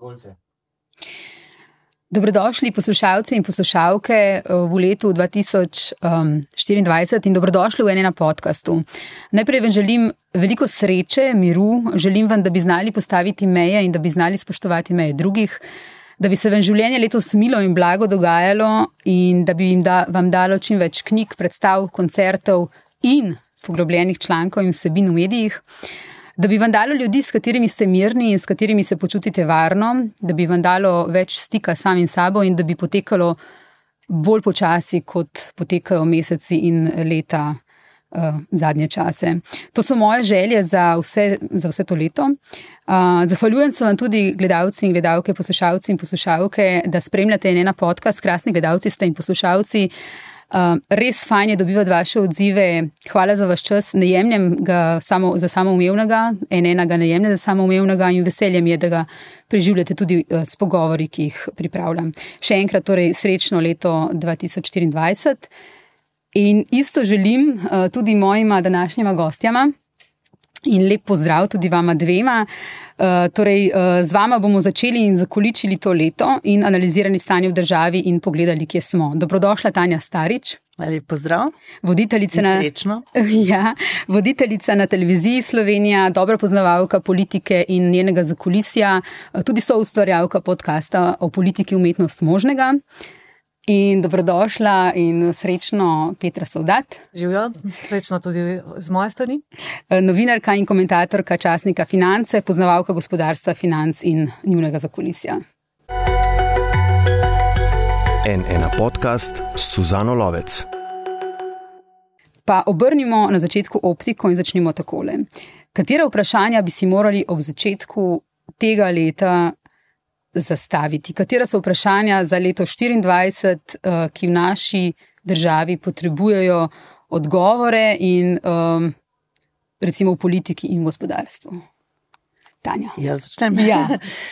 Izvolite. Dobrodošli poslušalci in poslušalke eh, v letu 2024 in dobrodošli v enem podkastu. Najprej vam želim veliko sreče, miru, želim vam, da bi znali postaviti meje in da bi znali spoštovati meje drugih, da bi se vam življenje letos milo in blago dogajalo in da bi da, vam dalo čim več knjig, predstav, koncertov in poglobljenih člankov in vsebin v medijih da bi vam dalo ljudi, s katerimi ste mirni in s katerimi se počutite varno, da bi vam dalo več stika samim sabo in da bi potekalo bolj počasi, kot potekajo meseci in leta uh, zadnje čase. To so moje želje za vse, za vse to leto. Uh, zahvaljujem se vam tudi gledalci in gledalke, poslušalci in poslušalke, da spremljate en ena podcast, krasni gledalci ste in poslušalci. Uh, Uh, res fajn je dobivati vaše odzive. Hvala za vaš čas. Ne jemljem ga samo za samoumevnega, en enega ne jemljem za samoumevnega in veseljem je, da ga preživljate tudi uh, s pogovori, ki jih pripravljam. Še enkrat, torej srečno leto 2024. In isto želim uh, tudi mojima današnjima gostjama in lep pozdrav tudi vama dvema. Uh, torej, uh, z vama bomo začeli in zakoličili to leto in analizirali stanje v državi in pogledali, kje smo. Dobrodošla, Tanja Starič. Lep pozdrav. Voditeljica na, ja, voditeljica na televiziji Slovenija, dobra poznavalka politike in njenega zakulisja, uh, tudi so ustvarjalka podcasta o politiki umetnost možnega. In dobrodošla in srečno, Petra Saudat. Živijo, srečno tudi z moje strani. E, novinarka in komentatorka časnika Finance, poznavalka gospodarstva, financ in njunega zakulisja. En ena podcast, Suzano Lovec. Pa obrnimo na začetku optiko in začnimo takole. Katera vprašanja bi si morali ob začetku tega leta zastaviti? Katera so vprašanja za leto 2024, eh, ki v naši državi potrebujejo odgovore in um, recimo v politiki in gospodarstvu? Tanja. Ja, začnem. Ja.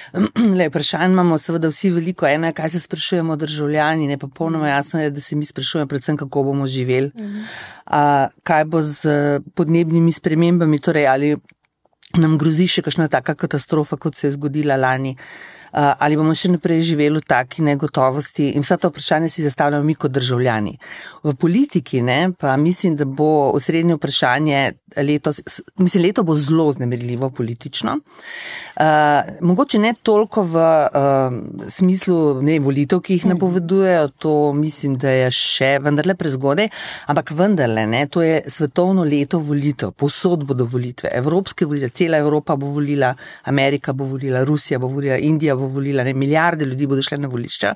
Le, vprašanj imamo seveda vsi veliko. Eno je, kaj se sprašujemo državljani, ne pa polnoma jasno je, da se mi sprašujemo predvsem, kako bomo živeli. Mhm. A, kaj bo z podnebnimi spremembami, torej ali nam grozi še kakšna taka katastrofa, kot se je zgodila lani. Eh, ali bomo še naprej živeli v taki negotovosti in vsa ta vprašanja si zastavljamo mi kot državljani. V politiki ne, pa mislim, da bo osrednje vprašanje letos, mislim, leto bo zelo znemirljivo politično. Uh, mogoče ne toliko v uh, smislu ne, volitev, ki jih mhm. napovedujejo, to mislim, da je še vendarle prezgodaj, ampak vendarle, ne, to je svetovno leto volitev, posod bodo volitve, evropske volitve, cela Evropa bo volila, Amerika bo volila, Rusija bo volila, Indija bo volila, ne, milijarde ljudi bodo šle na volišča.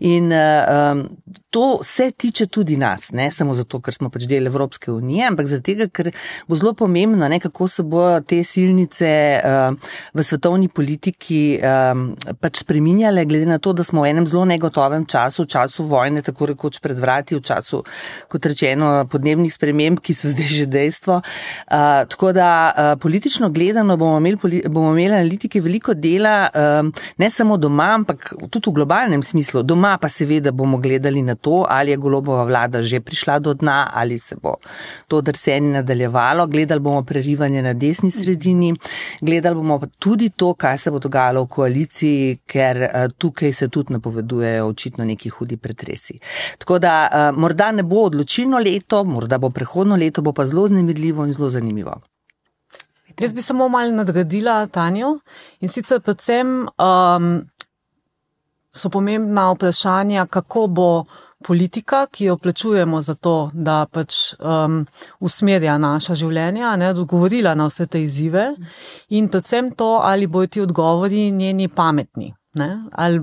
In uh, um, to se tiče tudi nas, ne samo zato, ker smo pač del Evropske unije, ampak zato, ker bo zelo pomembno, ne, kako se bo te silnice uh, v svetovni politiki um, pač spreminjale, glede na to, da smo v enem zelo negotovem času, v času vojne, tako rekoč pred vrati, v času, kot rečeno, podnebnih sprememb, ki so zdaj že dejstvo. Uh, tako da uh, politično gledano bomo imeli, bomo imeli analitiki veliko dela. Um, ne samo doma, ampak tudi v globalnem smislu. Doma pa seveda bomo gledali na to, ali je golobova vlada že prišla do dna, ali se bo to drsenje nadaljevalo. Gledali bomo prerivanje na desni sredini, gledali bomo tudi to, kaj se bo dogajalo v koaliciji, ker uh, tukaj se tudi napovedujejo očitno neki hudi pretresi. Tako da uh, morda ne bo odločilno leto, morda bo prehodno leto, bo pa zelo znemirljivo in zelo zanimivo. Jaz bi samo malo nadgradila Tanjo in sicer predvsem um, so pomembna vprašanja, kako bo politika, ki jo plačujemo za to, da pač um, usmerja naša življenja, ne, odgovorila na vse te izzive in predvsem to, ali bojo ti odgovori njeni pametni. Ne? Ali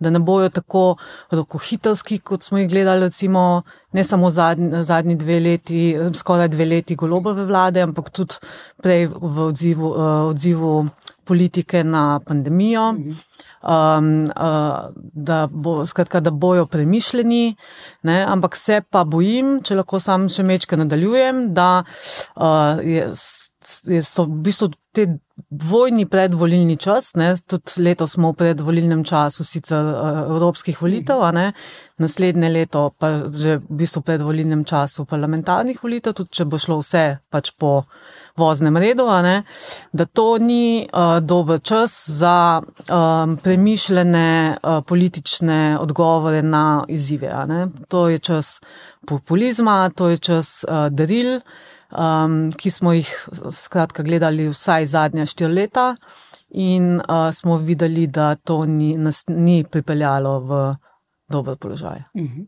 da ne bojo tako rokohitrski, kot smo jih gledali, recimo, ne samo zadnji, zadnji dve leti, skoraj dve leti golobove vlade, ampak tudi prej v odzivu, uh, odzivu politike na pandemijo. Um, uh, da, bo, skratka, da bojo premišljeni, ne? ampak se pa bojim, če lahko sam še mečke nadaljujem, da uh, je je to v bistvu te dvojni predvolilni čas, ne, tudi letos smo v predvolilnem času sicer uh, evropskih volitev, ne, naslednje leto pa že v bistvu predvolilnem času parlamentarnih volitev, tudi če bo šlo vse pač po voznem redu, ne, da to ni uh, dober čas za um, premišljene uh, politične odgovore na izzive. To je čas populizma, to je čas uh, daril um, ki smo jih skratka gledali vsaj zadnja štiri leta in uh, smo videli, da to ni, nas ni pripeljalo v dober položaj. Mhm.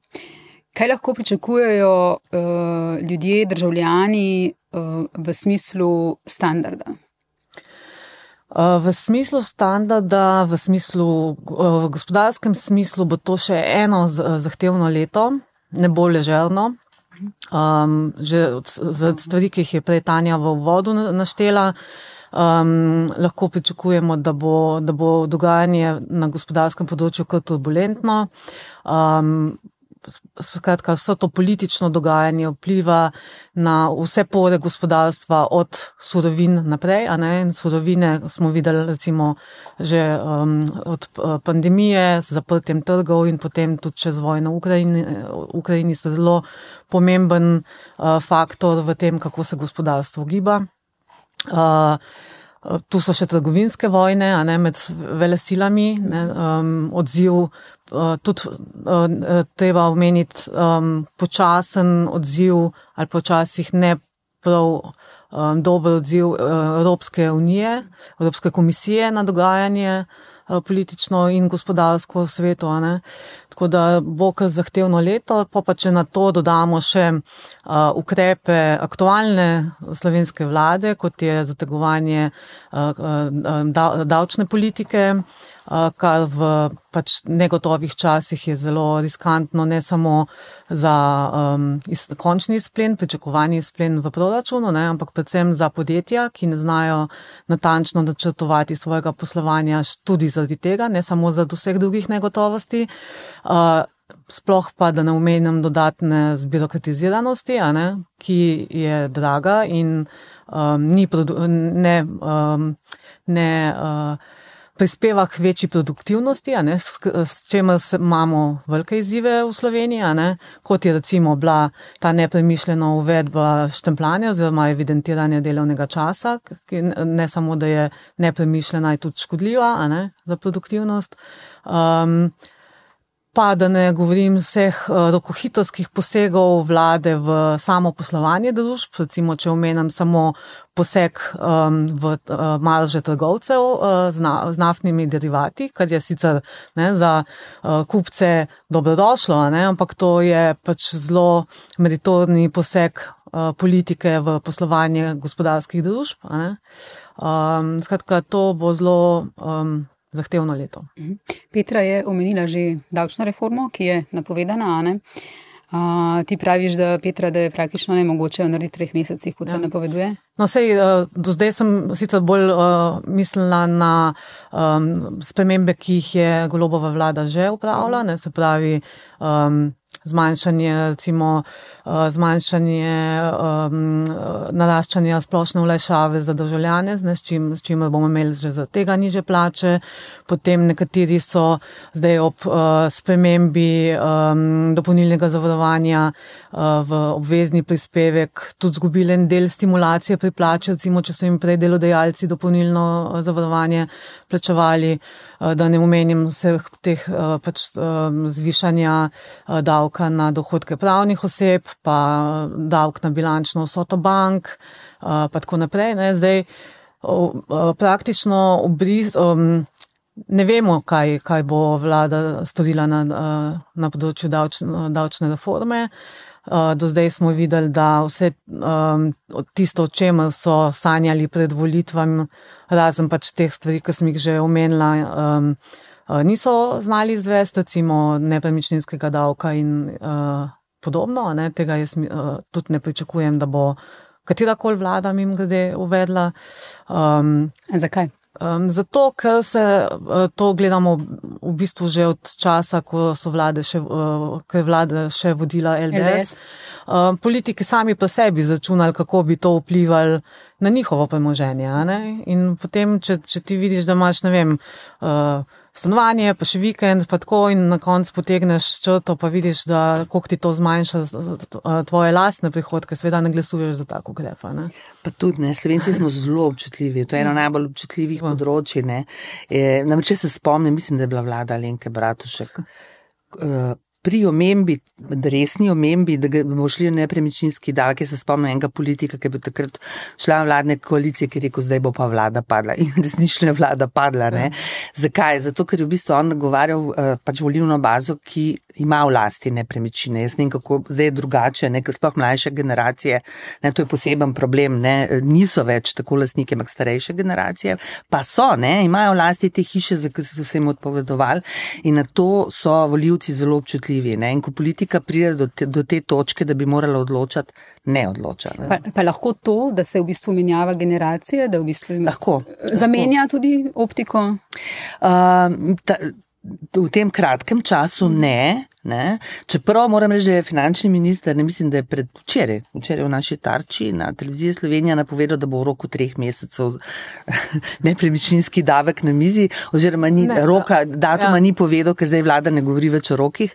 Kaj lahko pričakujejo uh, ljudje, državljani uh, v smislu standarda? V smislu standarda, v smislu, v gospodarskem smislu bo to še eno zahtevno leto, ne bo ležerno. Um, že za stvari, ki jih je prej Tanja v vodu naštela, um, lahko pričakujemo, da bo, da bo dogajanje na gospodarskem področju kar turbulentno. Um, skratka, vse to politično dogajanje vpliva na vse pore gospodarstva, od surovin naprej. Surovine smo videli, recimo, že um, od uh, pandemije, z zaprtjem trgov in potem tudi čez vojno v Ukrajini. V Ukrajini so zelo pomemben uh, faktor v tem, kako se gospodarstvo giba. Uh, Tu so še trgovinske vojne, ne, med velesilami, ne, um, odziv uh, tudi uh, treba omeniti um, počasen odziv ali počasih ne prav um, dober odziv uh, Evropske unije, Evropske komisije na dogajanje uh, politično in gospodarsko v svetu. Ne. Tako da bo kar zahtevno leto, pa pa če na to dodamo še uh, ukrepe aktualne slovenske vlade, kot je zategovanje uh, uh, davčne politike, kar v pač negotovih časih je zelo riskantno, ne samo za um, iz, končni izplen, pričakovani izplen v proračunu, ne, ampak predvsem za podjetja, ki ne znajo natančno načrtovati svojega poslovanja tudi zaradi tega, ne samo zaradi vseh drugih negotovosti. Sploh pa, da ne omenjam dodatne zbirokratiziranosti, ne, ki je draga in um, ni ne, um, ne uh, prispeva k večji produktivnosti, ne, s, s čemer imamo velike izzive v Sloveniji, ne, kot je recimo bila ta nepremišljena uvedba štempljanja oziroma evidentiranja delovnega časa, ki ne samo, da je nepremišljena, je tudi škodljiva ne, za produktivnost. Um, pa da ne govorim vseh eh, rokohitrskih posegov vlade v samo poslovanje družb, recimo, če omenjam samo poseg um, v uh, marže trgovcev uh, z, na, z naftnimi derivati, kar je sicer ne, za uh, kupce dobrodošlo, ne, ampak to je pač zelo meritorni poseg uh, politike v poslovanje gospodarskih družb. Um, skratka, to bo zelo. Um, zahtevno leto. Mhm. Petra je omenila že davčno reformo, ki je napovedana. Uh, ti praviš, da, Petra, da je praktično ne mogoče narediti v treh mesecih, kot ja. se napoveduje? No, sej, uh, do zdaj sem sicer bolj uh, mislila na um, spremembe, ki jih je Golobova vlada že upravila, ne se pravi. Um, zmanjšanje, recimo, uh, zmanjšanje um, naraščanja splošne ulajšave za državljane, ne, s, čim, s čimer bomo imeli že za tega niže plače. Potem nekateri so zdaj ob uh, spremembi um, dopolnilnega zavarovanja uh, v obvezni prispevek tudi zgubili en del stimulacije pri plači, recimo, če so jim prej delodajalci dopolnilno zavarovanje plačevali, uh, da ne omenim vseh teh uh, pač, uh, zvišanja uh, davka na dohodke pravnih oseb, pa davek na bilančno vsoto bank, pa tako naprej. Ne. Zdaj, praktično obris, um, ne vemo, kaj, kaj bo vlada storila na, na področju davčne, davčne reforme. Do zdaj smo videli, da vse um, tisto, o čemer so sanjali pred volitvami, razen pač teh stvari, ki sem jih že omenila, um, Eh, niso znali izvesti, recimo nepremičninskega davka in uh, podobno. Ne, tega jaz uh, tudi ne pričakujem, da bo katerakoli vlada jim grede uvedla. Um, Zakaj? Um, zato, ker se uh, to gledamo v bistvu že od časa, ko so vlade še, uh, ko je vlada še vodila LDS. LDS. Um, politiki sami pa sebi začunali, kako bi to vplivali na njihovo premoženje. In potem, če, če ti vidiš, da imaš, ne vem, uh, stanovanje, pa še vikend, pa tako in na koncu potegneš črto, pa vidiš, da koliko ti to zmanjša uh, tvoje lastne prihodke, seveda ne glasuješ za tako ukrepa. ne. Pa tudi, ne, slovenci smo zelo občutljivi, to je eno najbolj občutljivih področji. ne. E, namreč, če se spomnim, mislim, da je bila vlada Alenke Bratušek. e, Pri omembi, resni omembi, da bomo šli v nepremičninski davek, jaz se spomnim enega politika, ki je bil takrat član vladne koalicije, ki je rekel, zdaj bo pa vlada padla. In resnično je vlada padla. Ne? Zakaj? Zato, ker je v bistvu on nagovarjal eh, pač volivno bazo, ki ima v lasti nepremičnine. Jaz ne vem, kako zdaj je drugače, ne, sploh mlajše generacije, ne, to je poseben problem, ne, niso več tako lastniki, ampak starejše generacije, pa so, ne, imajo v lasti te hiše, za katero so se jim odpovedovali in na to so voljivci zelo občutljivi. Ne, in ko politika pride do te, do te točke, da bi morala odločati, ne odloča. Ne. Pa, pa lahko to, da se v bistvu menjava generacije, da v bistvu ima- Lahko. zamenja tudi optiko. Um, ta, v tem kratkem času ne, ne. Čeprav moram reči, da je finančni minister, ne mislim, da je pred včeraj, v naši tarči na televiziji Slovenija napovedal, da bo v roku treh mesecev nepremičninski davek na mizi, oziroma ni, Ne, ne, roka, datuma ja. ja. ni povedal, ker zdaj vlada ne govori več o rokih.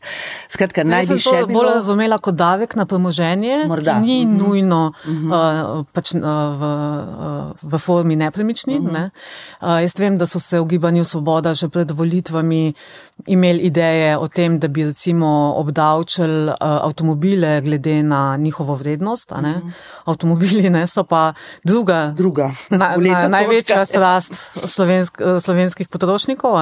Skratka, naj Jaz bi še to bolj razumela kot davek na premoženje, Morda. ni Mhm. nujno uh, pač, uh, v, uh, v formi nepremičnin. ne. Uh, jaz vem, da so se v gibanju Svoboda že pred volitvami imeli ideje o tem, da bi recimo obdavčili uh, avtomobile glede na njihovo vrednost. a ne. Avtomobili ne, so pa druga druga. Na, na, največja strast slovensk, slovenskih potrošnikov.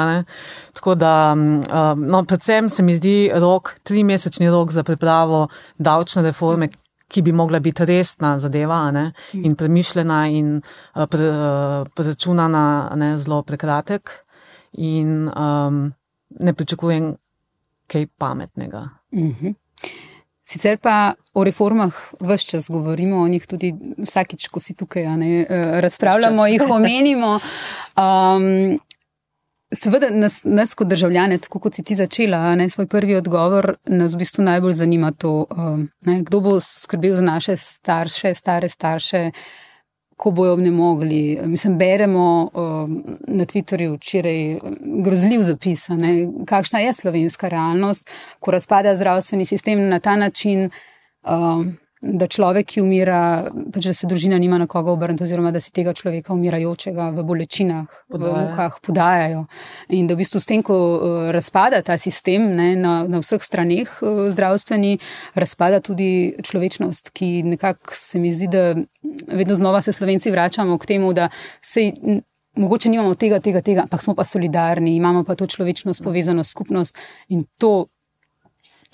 Tako da, mm, eh, no, predvsem se mi zdi rok, trimesečni rok za pripravo davčne reforme, ki bi mogla biti resna zadeva ne, in premišljena in eh, pre, eh, preračunana ne, zelo prekratek. In um, ne pričakujem kaj pametnega. Mhm. Sicer pa o reformah vse čas govorimo, o njih tudi vsakič, ko si tukaj, ne, eh, razpravljamo, jih omenimo. Um, seveda nas, nas kot državljane, tako kot si ti začela, ne, svoj prvi odgovor, nas v bistvu najbolj zanima to, um, ne, kdo bo skrbel za naše starše, stare starše, ko bojo obnemogli. Mislim, beremo um, na Twitterju včeraj grozljiv zapis, ne, kakšna je slovenska realnost, ko razpada zdravstveni sistem na ta način, um, da človek, ki umira, pač da se družina nima na koga obrniti, oziroma da si tega človeka umirajočega v bolečinah, v Podaja. mukah podajajo. In da v bistvu s tem, ko uh, razpada ta sistem ne, na, na vseh straneh uh, zdravstveni, razpada tudi človečnost, ki nekako se mi zdi, da vedno znova se slovenci vračamo k temu, da se. Mogoče nimamo tega, tega, tega, ampak smo pa solidarni, imamo pa to človečnost, povezanost, skupnost in to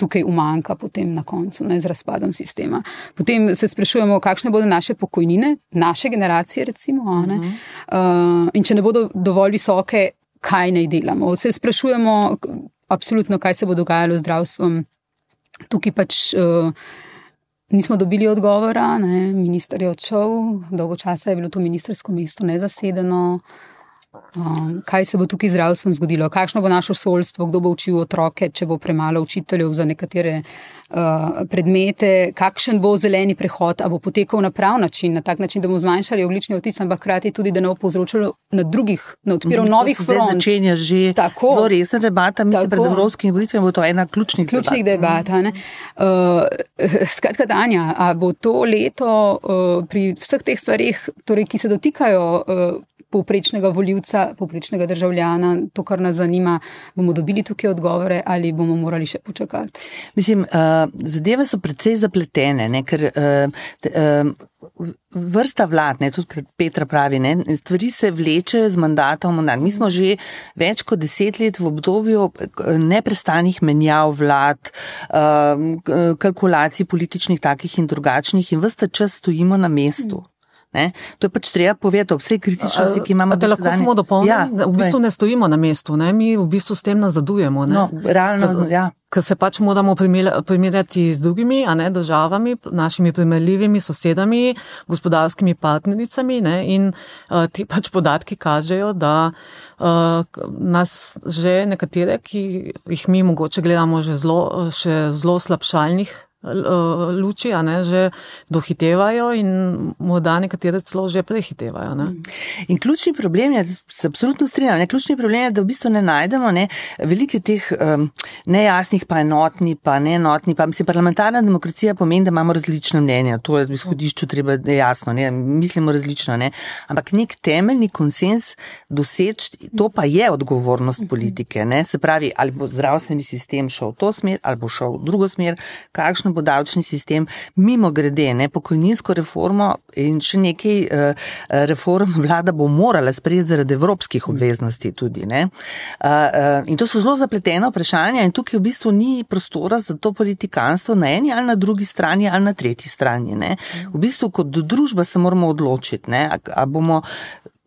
tukaj umanka potem na koncu, ne z razpadom sistema. Potem se sprašujemo, kakšne bodo naše pokojnine, naše generacije, recimo, uh -huh. uh, in če ne bodo dovolj visoke, kaj naj delamo. Se sprašujemo, absolutno, kaj se bo dogajalo z zdravstvom. Tukaj pač. Uh, Nismo dobili odgovora, ne. minister je odšel, dolgo časa je bilo to ministersko mesto nezasedeno. Um, kaj se bo tukaj z zdravstvom zgodilo, kakšno bo naše šolstvo, kdo bo učil otroke, če bo premalo učiteljev za nekatere uh, predmete, kakšen bo zeleni prehod, a bo potekal na prav način, na tak način, da bomo zmanjšali oglični odtis, ampak hkrati tudi, da ne bo povzročilo na drugih, ne odpiral To novih front. Začenja že Tako. zelo resna debata, mislim, Tako. pred evropskimi volitvami bo to ena ključnih ključnih debat. debat. Uh, skratka, Danja, a bo to leto uh, pri vseh teh stvarih, torej, ki se dotikajo uh, povprečnega voljivca, povprečnega državljana, to, kar nas zanima, bomo dobili tukaj odgovore ali bomo morali še počakati? Mislim, uh, zadeve so precej zapletene, ne, ker uh, t, uh, vrsta vlad, ne, tudi Petra pravi, ne, stvari se vlečejo z mandata v mandat. Mi smo že več kot deset let v obdobju neprestanih menjav vlad, uh, kalkulacij političnih takih in drugačnih in vsta čas stojimo na mestu. Ne? To je pač treba povedati ob vsej kritičnosti, ki imamo te lahko dosedanje- samo dopolnim? Ja, v bistvu ne stojimo na mestu, ne? mi v bistvu s tem nazadujemo. Ne? no, realno, Zato- ja. Ker se pač moramo primerjati z drugimi a ne, državami, našimi primerljivimi sosedami, gospodarskimi partnericami. Ne, in uh, ti pač podatki kažejo, da uh, nas že nekatere, ki jih mi mogoče gledamo že zelo, še zelo slabšalnih luči, a ne, že dohitevajo in morda nekatere celo že prehitevajo. Ne. In ključni problem je, se absolutno strinjam, ne, ključni problem je, da v bistvu ne najdemo ne, velike teh um, nejasnih, pa enotni, pa neenotni, pa mislim, parlamentarna demokracija pomeni, da imamo različne mnenja, to je v izhodišču treba jasno, ne, mislimo različno, ne, ampak nek temeljni konsens doseči, to pa je odgovornost politike, ne, se pravi, ali bo zdravstveni sistem šel v to smer, ali bo šel v drugo smer, kakšno bo davčni sistem, mimo grede, ne, pokojninsko reformo in še nekaj uh, reform vlada bo morala sprejeti zaradi evropskih obveznosti tudi. Ne. Uh, uh, in to so zelo zapletena vprašanja in tukaj v bistvu ni prostora za to politikanstvo na eni ali na drugi strani ali na tretji strani. Ne. V bistvu kot družba se moramo odločiti, ali bomo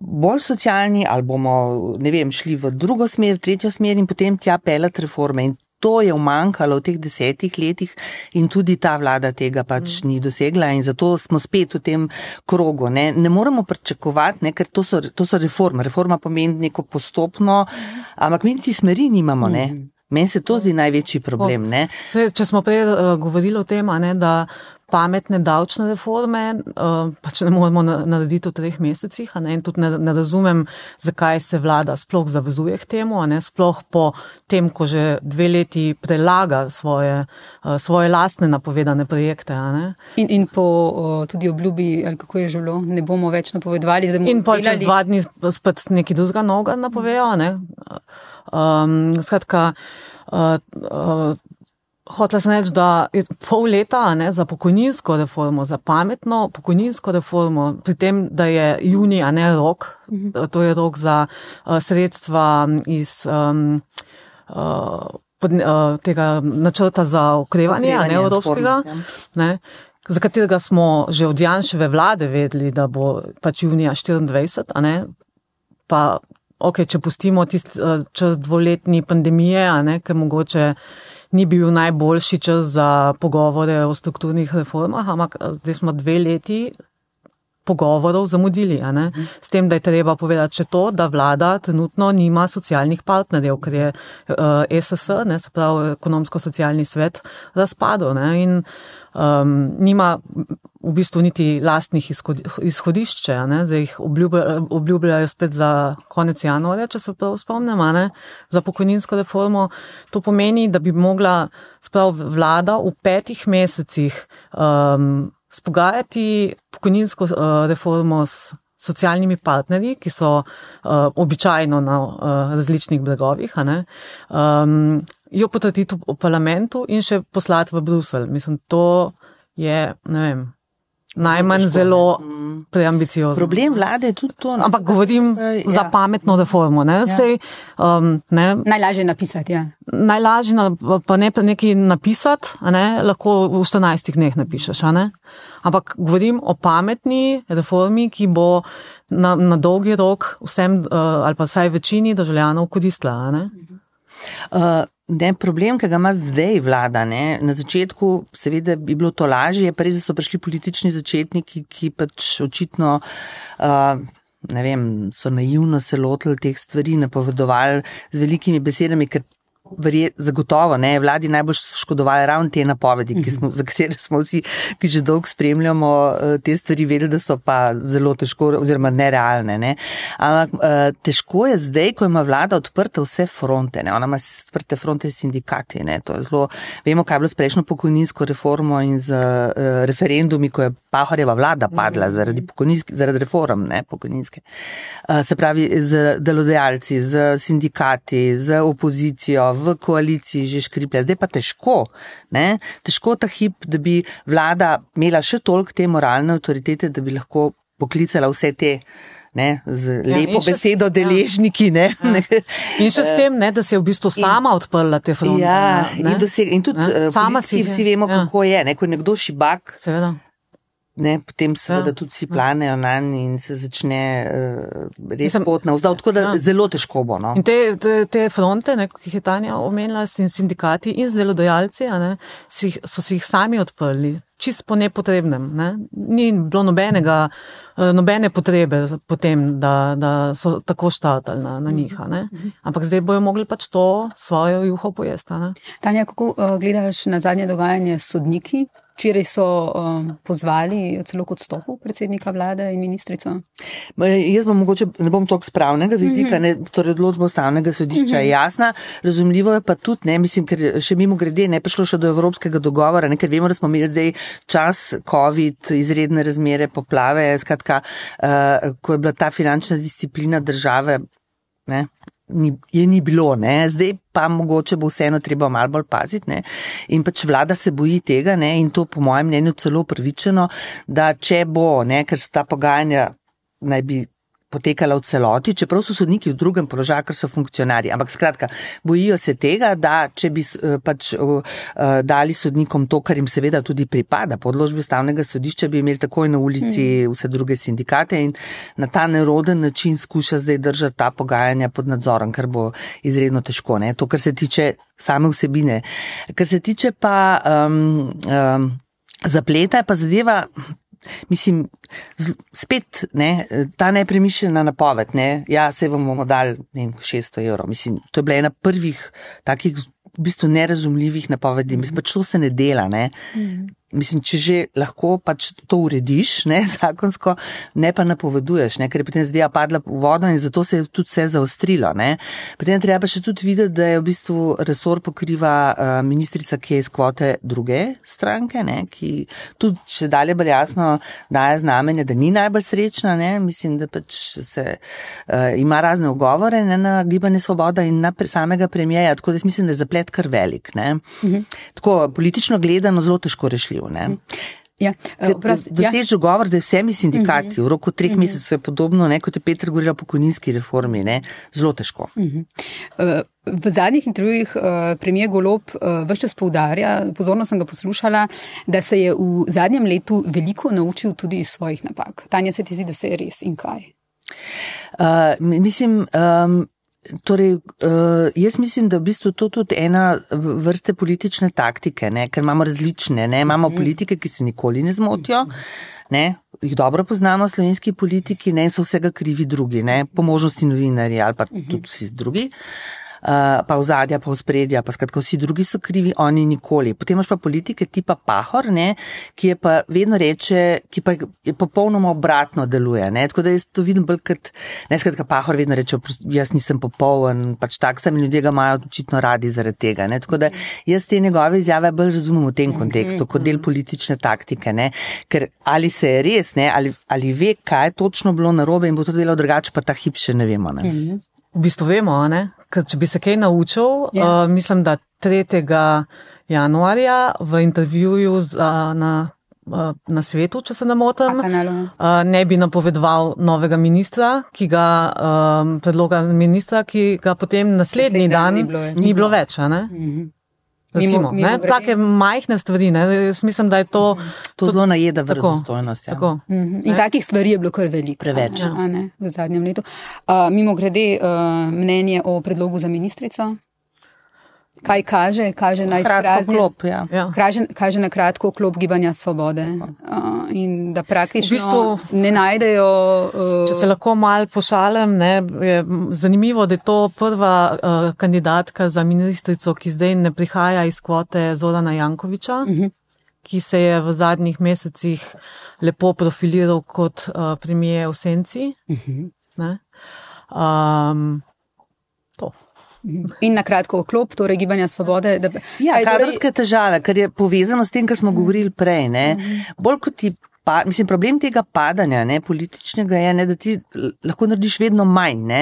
bolj socialni ali bomo, ne vem, šli v drugo smer, v tretjo smer in potem tja pelati reforme. In to je umankalo v teh desetih letih in tudi ta vlada tega pač mm. ni dosegla in zato smo spet v tem krogu. Ne, ne moramo pričakovati, ne, ker to so, to so reforme. Reforma pomeni neko postopno, mm. ampak mi ti smeri nimamo. Mm. Meni se to zdi največji problem. Se, če smo prej uh, govorili o tem, ne, da pametne davčne reforme, uh, pač ne moremo narediti v treh mesecih. Ne? In tudi ne, ne razumem, zakaj se vlada sploh zavezuje k temu, ne? sploh po tem, ko že dve leti prelaga svoje, uh, svoje lastne napovedane projekte. In, in po tudi obljubi, ali kako je želo, ne bomo več napovedovali. In pa čez dva dni spet nekaj drugega noga napovejo. Ne? Um, skratka, uh, uh, Hotela sem reči, da je pol leta ne, za pokojninsko reformo, za pametno pokojninsko reformo, pri tem, da je juni, a ne rok, mhm. to je rok za uh, sredstva iz um, uh, pod, uh, tega načrta za okrevanje, a ne evropskega, ne, za katerega smo že od Janševe vlade vedeli, da bo pač junija 24, a ne, pa ok, če pustimo tisti čas dvoletni pandemije, a ne, ker mogoče ni bil najboljši čas za pogovore o strukturnih reformah, ampak eh, zdaj smo dve leti pogovorov zamudili. S tem, da je treba povedati še to, da vlada trenutno nima socialnih partnerjev, ker je uh, eh, SSS, ne, se pravi ekonomsko-socialni svet, razpadel. Ne, in um, nima v bistvu niti lastnih izhodišč, zdaj jih obljubljajo, obljubljajo spet za konec januarja, če se prav spomnim, ne, za pokojninsko reformo. To pomeni, da bi mogla sprav vlada v petih mesecih um, spogajati pokojninsko uh, reformo s socialnimi partnerji, ki so uh, običajno na uh, različnih bregovih, um, jo potrditi v parlamentu in še poslati v Bruselj. Mislim, to je, ne vem, najmanj zelo mm. preambiciozno. Problem vlade je tudi to. Ampak govorim ja. za pametno reformo. Ne? Ja. Sej, um, ne? Najlažje napisati. Ja. Najlažje pa ne nekaj napisati, ne? lahko v 14 dneh napišeš. Ampak govorim o pametni reformi, ki bo na, na dolgi rok vsem uh, ali pa vsaj večini državljanov koristila. Uh, Ne, problem, ki ga ima zdaj vlada, ne, na začetku seveda bi bilo to lažje, pa res so prišli politični začetniki, ki pač očitno, uh, ne vem, so naivno se lotili teh stvari, napovedovali z velikimi besedami, ker verjet, zagotovo ne, vladi najbolj škodovali ravno te napovedi, smo, za katere smo vsi, ki že dolgo spremljamo eh, te stvari, vedeli, da so pa zelo težko oziroma nerealne. Ne. Ampak eh, težko je zdaj, ko ima vlada odprte vse fronte, ne. ona ima odprte fronte sindikati. Ne. To je zelo, vemo, kaj je bilo s prejšnjo pokojninsko reformo in z uh, referendumi, ko je Pahorjeva vlada padla zaradi, zaradi reform ne, pokojninske. Uh, se pravi, z delodajalci, z sindikati, z opozicijo, v koaliciji že škriplja. Zdaj pa težko, ne? težko ta hip, da bi vlada imela še toliko te moralne avtoritete, da bi lahko poklicala vse te. Ne, z ja, lepo besedo, s, deležniki. Ja. Ne, ja. In še s tem, ne, da se je v bistvu sama in, odprla te fronte. Ja, in, doseg, in tudi ja, sama si vsi vemo, ja. kako je. Ne, ko je nekdo šibak, Seveda. Ne, potem seveda ja. tudi si planejo na njih in se začne uh, res pot na vzdolj, tako da ja. zelo težko bo. No. In te, te, te fronte, ne, ki jih je Tanja omenila, in sindikati in delodajalci, ne, si, so si jih sami odprli. čist po nepotrebnem. Ne? Ni bilo nobenega, eh, nobene potrebe potem, da, da so tako štatali na, na njih. Ne? Ampak zdaj bojo mogli pač to svojo juho pojesti. ne. Tanja, kako uh, gledaš na zadnje dogajanje s sodniki? Včeraj so um, pozvali celo k odstopu predsednika vlade in ministrico. Ma, Jaz bom mogoče, ne bom toliko spravnega vidika, ne, torej odločba ustavnega sodišča je jasna, razumljivo je pa tudi, ne, mislim, ker še mimo grede ne prišlo še do evropskega dogovora, ne, ker vemo, da smo imeli zdaj čas COVID, izredne razmere, poplave, skratka, uh, ko je bila ta finančna disciplina države, ne, ni, je ni bilo, ne, zdaj pa mogoče bo vseeno treba malo bolj paziti, ne, in pač vlada se boji tega, ne, in to po mojem mnenju celo upravičeno, da če bo, ne, ker so ta pogajanja naj bi potekala v celoti, čeprav so sodniki v drugem položaju, ker so funkcionarji. Ampak skratka, bojijo se tega, da če bi eh, pač uh, dali sodnikom to, kar jim seveda tudi pripada, po odložbi ustavnega sodišča bi imeli takoj na ulici vse druge sindikate in na ta neroden način skuša zdaj držati ta pogajanja pod nadzorom, kar bo izredno težko. Ne? To, kar se tiče same vsebine. Kar se tiče pa um, um, zapleta, je pa zadeva. Mislim, spet ne, ta nepremišljena napoved, ne, ja, se vam bomo dali vem, 600 evrov. Mislim, to je bila ena prvih takih v bistvu nerazumljivih napovedi. Mislim, pač to se ne dela. Ne. Mislim, če že lahko pač to urediš, ne, zakonsko, ne pa napoveduješ, ne, ker je potem zdaj padla v vodo in zato se je tudi vse zaostrilo. Ne. Potem treba pa še tudi videti, da je v bistvu resor pokriva uh, ministrica, ki je iz kvote druge stranke, ne, ki tudi še dalje bolj jasno daje znamenje, da ni najbolj srečna. Ne. Mislim, da pač se uh, ima razne ugovore ne, na gibanje svoboda in na pre, samega premijeja, tako da mislim, da je zaplet kar velik. Ne. Tako politično gledano zelo težko rešljiv. Ne. Ja, uh, prosti, ja. Doseči dogovor z vsemi sindikati v roku treh mesecev je podobno, ne, kot je Petr govoril o pokojninski reformi, ne, zelo težko. Uh, V zadnjih intervjujih uh, premijer Golob uh, vse čas poudarja, pozorno sem ga poslušala, da se je v zadnjem letu veliko naučil tudi iz svojih napak. Tanja, se ti zdi, da se je res in kaj? Uh, mi- mislim, um, torej, uh, jaz mislim, da v bistvu to tudi ena vrste politične taktike, ne, ker imamo različne, ne, imamo politike, ki se nikoli ne zmotijo. Ne, jih dobro poznamo, slovenski politiki, ne so vsega krivi drugi, ne, po možnosti novinarji ali pa tudi vsi drugi. Uh, pa v zadja, pa v spredja, pa skratka vsi drugi so krivi, oni nikoli. Potem imaš pa politike tipa Pahor, ne, ki je pa vedno reče, ki pa je popolnoma obratno deluje. Ne, tako da jaz to vidim bolj kot, ne skratka Pahor vedno reče, "Oprost, jaz nisem popoln, pač tak sem in ljudje ga imajo očitno radi zaradi tega. Ne, tako da jaz te njegove izjave bolj razumem v tem kontekstu, kot del politične taktike. Ne, ker ali se je res, ne, ali, ali ve, kaj je točno bilo narobe in bo to delal drugače, pa ta hip še ne vemo. Ne. V bistvu vemo, a ne? Ker če bi se kaj naučil, Ja. uh, mislim, da 3. januarja v intervjuju z, uh, na, uh, na svetu, če se ne motim, uh, ne bi napovedoval novega ministra, ki ga, um, predloga ministra, ki ga potem naslednji Naslednji dan dan ni bilo več. ni bilo več. a Ne? Mhm. Recimo, Mimo- ne? mimogrede. Take majhne stvari. Ne? Jaz mislim, da je to. To zelo najeda verodostojnost. Ja. Tako. Mhm. In takih stvari je bilo kar veliko. Preveč. a ne, a ne, v zadnjem letu. Uh, mimo grede, uh, mnenje o predlogu za ministrico. Kaj kaže? Kaže na izpraznjen. klop, ja. Ja. Kaže, kaže na kratko klop gibanja svobode uh, in da praktično V bistvu- ne najdejo. Uh, Če se lahko mal pošalim, ne, je zanimivo, da je to prva uh, kandidatka za ministrico, ki zdaj ne prihaja iz kvote Zorana Jankoviča, uh -huh. ki se je v zadnjih mesecih lepo profiliral kot uh, premije v senci. Uh -huh. ne. um, to. In na kratko klop, torej gibanja svobode. Da, Ja, Kaj torej- kadrovske težave, kar je povezano s tem, kar smo govorili prej. Ne? Bolj kot ti. Pa, mislim, problem tega padanja ne, političnega je, ne, da ti lahko narediš vedno manj. Ne,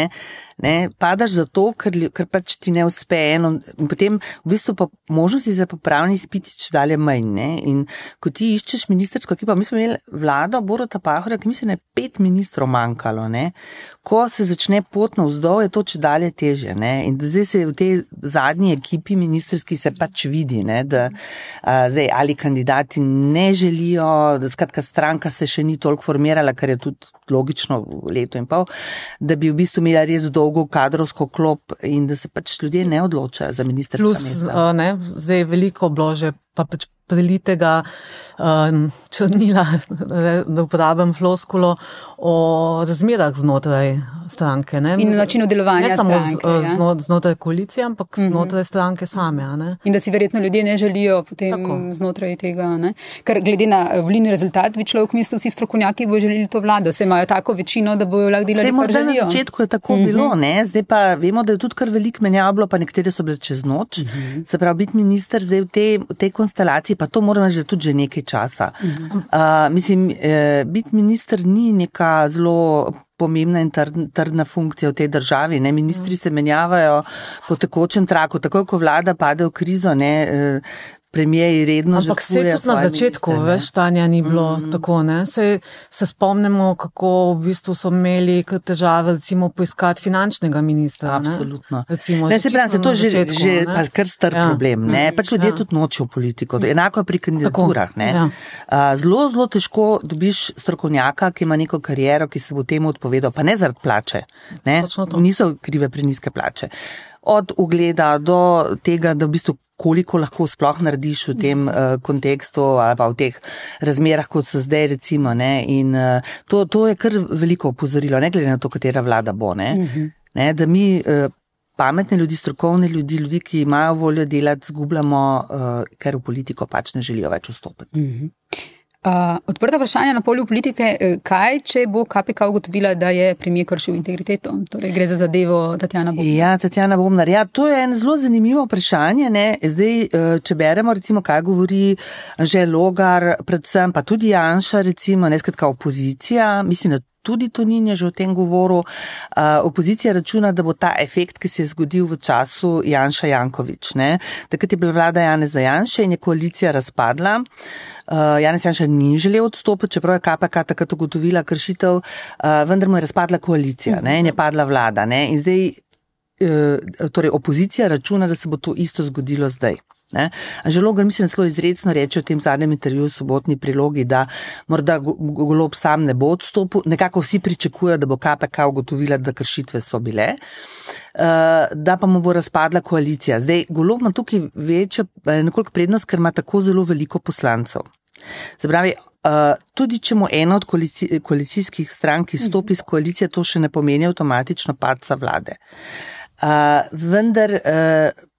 ne, padaš zato, ker, ker pač ti ne uspe eno, potem v bistvu pa možnosti za popravni spitič dalje manj. Ne, in ko ti iščeš ministersko ekipo, mi smo imeli vlado Borota Pahora, ki mislim, da je pet ministrov manjkalo. Ne, ko se začne pot na vzdolj, je to če dalje teže. Ne, in zdaj se v tej zadnji ekipi ministerski se pač vidi, ne, da a, zdaj ali kandidati ne želijo, da skratka stranka se še ni toliko formirala, kar je tudi logično v letu in pol, da bi v bistvu imela res dolgo kadrovsko klop in da se pač ljudje ne odločajo za ministerstvo. Plus, uh, ne, zdaj je veliko blože, pa pač prelitega um, črnila, da uporabim floskulo, o razmerah znotraj stranke. Ne? In načinu delovanja. Ne samo stranke, z, ja. zno, znotraj koalicije, ampak Mhm. znotraj stranke same. a Ne? In da si verjetno ljudje ne želijo potem Tako. Znotraj tega. Ne? Ker glede na volilni rezultat, bi človek mislil, vsi strokovnjaki bojo želeli to vlado, se imajo tako večino, da bojo lahko delali, morda na začetku je tako Mhm. mm -hmm. bilo, ne? zdaj pa vemo, da je tudi kar veliko menjav bilo, pa nekatere so bile čez noč. Mm -hmm. Se pravi, biti minister zdaj v tej, v tej konstelaciji, pa to moram reči, da tudi že nekaj časa. Mm -hmm. uh, mislim, eh, biti minister ni neka zelo. Pomembna in trd- trdna funkcija v tej državi. Ne? Ministri se menjavajo po tekočem traku, takoj ko vlada pade v krizo, ne, eh, premijeji redno Ampak se tudi na začetku, ne. veš, stanja ni bilo mm. tako. Ne? Se, se spomnimo, kako v bistvu so imeli težave, recimo, poiskati finančnega ministra. ne. Absolutno. Recimo, Ne, se pravi, se to že, začetku, že ne. kar star Ja. problem. Ne? Pač ljudje ja. tudi nočejo politiko. Enako je pri kandidaturah. ne. Ja. A, Zelo, zelo težko dobiš strokovnjaka, ki ima neko kariero, ki se bo temu odpovedal, pa ne zaradi plače. Ne? Niso krive preniske plače. Od ugleda do tega, da v bistvu koliko lahko sploh narediš v tem uh, kontekstu ali pa v teh razmerah, kot so zdaj recimo. Ne? In uh, to, to je kar veliko opozorilo, ne glede na to, katera vlada bo. Ne? Mhm. Ne, da mi uh, pametne ljudi, strokovne ljudi, ljudi, ki imajo voljo delati, zgubljamo, uh, ker v politiko pač ne želijo več vstopiti. Mhm. Uh, odprta vprašanja na polju politike. eh, Kaj, če bo KPK ugotovila, da je premijer kršil integriteto? Torej, gre za zadevo Tatjana Bobna. Ja, Tatjana Bomnar, ja, to je en zelo zanimivo vprašanje. Ne? Zdaj, eh, če beremo, recimo, kaj govori že Logar, predvsem pa tudi Janša, recimo, ne skratka opozicija, mislim, da tudi Tonin je že o tem govoril. Uh, opozicija računa, da bo ta efekt, ki se je zgodil v času Janša Jankovič. Ne? Takrat je bila vlada Janeza Janša in je koalicija razpadla. Uh, Janez Janša ni želel odstopiti, čeprav je KPK takrat ugotovila kršitev, uh, vendar mu je razpadla koalicija ne? in je padla vlada. Ne? In zdaj eh, torej opozicija računa, da se bo to isto zgodilo zdaj. Ne? Žalogar mislim, celo izredno reče v tem zadnjem intervjuju sobotni prilogi, da morda Go- Go- Golob sam ne bo odstopil. Nekako vsi pričakujejo, da bo KPK ugotovila, da kršitve so bile, eh, da pa mu bo razpadla koalicija. Zdaj, Golob ima tukaj večjo, eh, nekoliko prednost, ker ima tako zelo veliko poslancev. Se pravi, Uh, tudi če mu ena od koalici, koalicijskih strank izstopi iz koalicije, to še ne pomeni avtomatično padca vlade. Vendar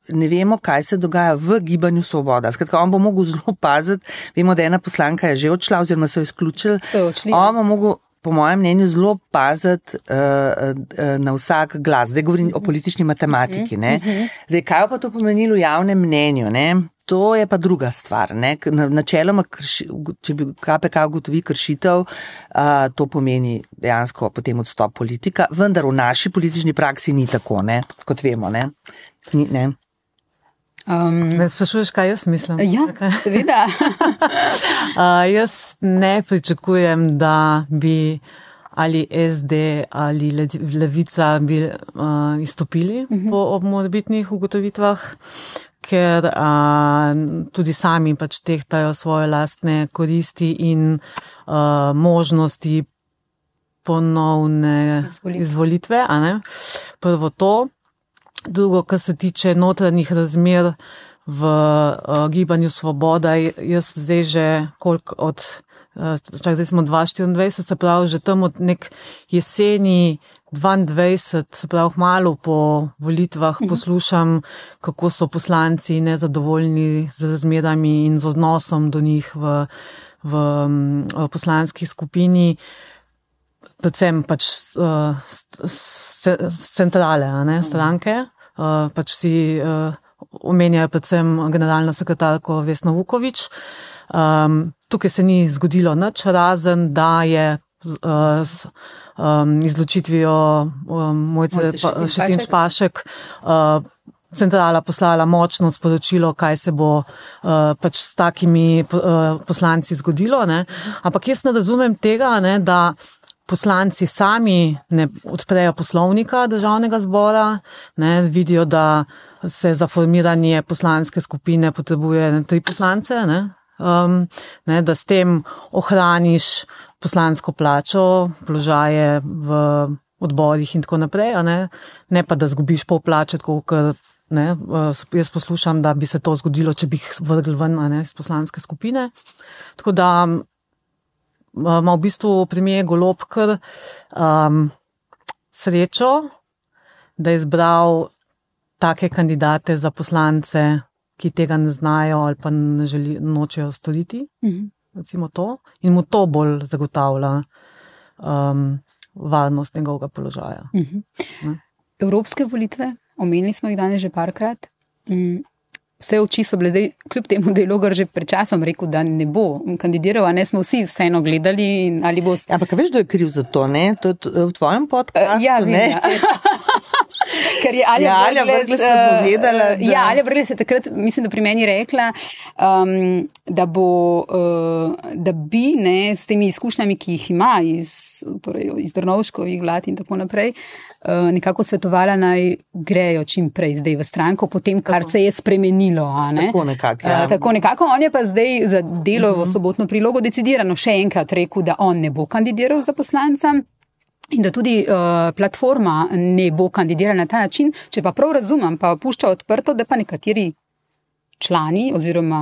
ne vemo, kaj se dogaja v gibanju Svoboda. Skratka, on bo mogel zelo paziti. Vemo, da ena poslanka je že odšla oziroma so jo izključili. So odšli, On bo mogel, po mojem mnenju, zelo paziti uh, uh, na vsak glas. Zdaj govorim o politični matematiki. Ne? Zdaj, kaj pa to pomenilo v javnem mnenju? Ne? To je pa druga stvar. ne. Načeloma, krši, če bi KPK ugotovi kršitev, uh, to pomeni dejansko potem odstop politika, vendar v naši politični praksi ni tako, ne? kot vemo. Ne? Ni, ne? Um, Me sprašuješ, kaj jaz mislim? ja, seveda. Uh, jaz ne pričakujem, da bi ali SD ali Le- Levica bi uh, izstopili uh -huh. po ob morbitnih ugotovitvah, ker uh, tudi sami pač tehtajo svoje lastne koristi in uh, možnosti ponovne Izvolitve. izvolitve. Prvo to. Drugo, kar se tiče notranjih razmer v uh, gibanju Svoboda, jaz zdaj že koliko od, uh, čak zdaj smo 2024, se pravi že tam od nek jeseni 22, se pravi malo po volitvah poslušam, kako so poslanci nezadovoljni z razmerami in z odnosom do njih v, v, um, v poslanski skupini predvsem pač uh, centrale, ne, stranke. Uh, pač si uh, omenjajo predvsem generalno sekretarko Vesno Vukovič. Um, tukaj se ni zgodilo nič, razen da je z, uh, s um, izločitvijo um, Mojce Mojce Pa- Šetinc Šetinc Pašek. Pašek. Uh, Centrala poslala močno sporočilo, kaj se bo uh, pač s takimi uh, poslanci zgodilo. Ne? Ampak jaz ne razumem tega, ne, da poslanci sami ne odprejo poslovnika državnega zbora, ne, vidijo, da se za formiranje poslanske skupine potrebuje ne, tri poslance, ne, um, ne, da s tem ohraniš poslansko plačo, položaje v odborih in tako naprej, ne, ne pa da zgubiš pol plače, tako kot Ne, uh, jaz poslušam, da bi se to zgodilo, če bi jih vrgli ven ne, iz poslanske skupine. Tako da ima v bistvu premijer Golob kar um, srečo, da je izbral take kandidate za poslance, ki tega ne znajo ali pa ne želi, nočejo storiti. Mhm. Recimo to, in mu to bolj zagotavlja um, varnost njegovega položaja. Mhm. Evropske volitve, omenili smo jih danes že parkrat. Mm, vse oči so bile zdaj, kljub temu, da je Logar že pred časom rekel, da ne bo kandidiral, a ne smo vsi vseeno gledali. Ampak veš, kdo je kriv za to? Ne? To je v tvojem podkastu. Ja, vem, ja. Ker je Alja ja, Brgles povedala. Uh, ja, Alja Brgles je takrat, mislim, da pri meni rekla, um, da, bo, uh, da bi ne, s temi izkušnjami, ki jih ima iz, torej, iz Drnovškovih vlad in tako naprej, nekako svetovala naj grejo čim prej zdaj v stranko, potem, kar tako. se je spremenilo. Tako nekako. Ja. Uh, tako nekako. On je pa zdaj za delo v mhm. sobotno prilogo decidirano še enkrat rekel, da on ne bo kandidiral za poslanca. In da tudi uh, platforma ne bo kandidirala na ta način, če pa prav razumem, pa pušča odprto, da pa nekateri člani oziroma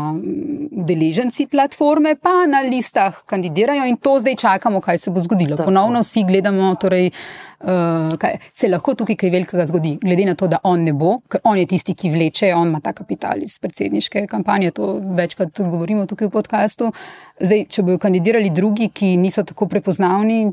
udeleženci platforme pa na listah kandidirajo in to zdaj čakamo, kaj se bo zgodilo. Tako. Ponovno vsi gledamo, torej, uh, kaj se lahko tukaj kaj velikega zgodi, glede na to, da on ne bo, ker on je tisti, ki vleče, on ima ta kapital iz predsedniške kampanje, to večkrat govorimo tukaj v podkastu. Zdaj, če bojo kandidirali drugi, ki niso tako prepoznavni,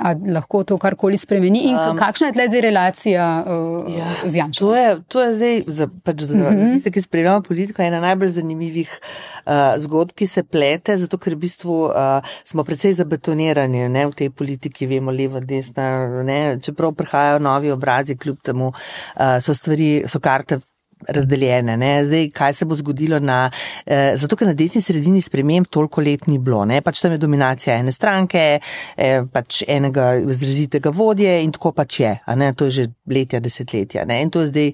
Ali lahko to karkoli spremeni in um, kakšna je zdaj relacija uh, ja, z Janšom? To je, to je zdaj, za, pač za, uh -huh. za mhm. tiste, ki spremljajo politiko, ena najbolj zanimivih uh, zgodb, ki se plete, zato ker v bistvu uh, smo precej zabetonirani ne, v tej politiki, vemo, levo, desna, ne, čeprav prihajajo novi obrazi, kljub temu uh, so stvari, so karte razdeljene. Ne? Zdaj, kaj se bo zgodilo na, eh, zato ker na desni sredini sprememb toliko let ni bilo. Ne? Pač tam je dominacija ene stranke, eh, pač enega izrazitega vodje in tako pač je. To je že letja, desetletja. Ne? In to je zdaj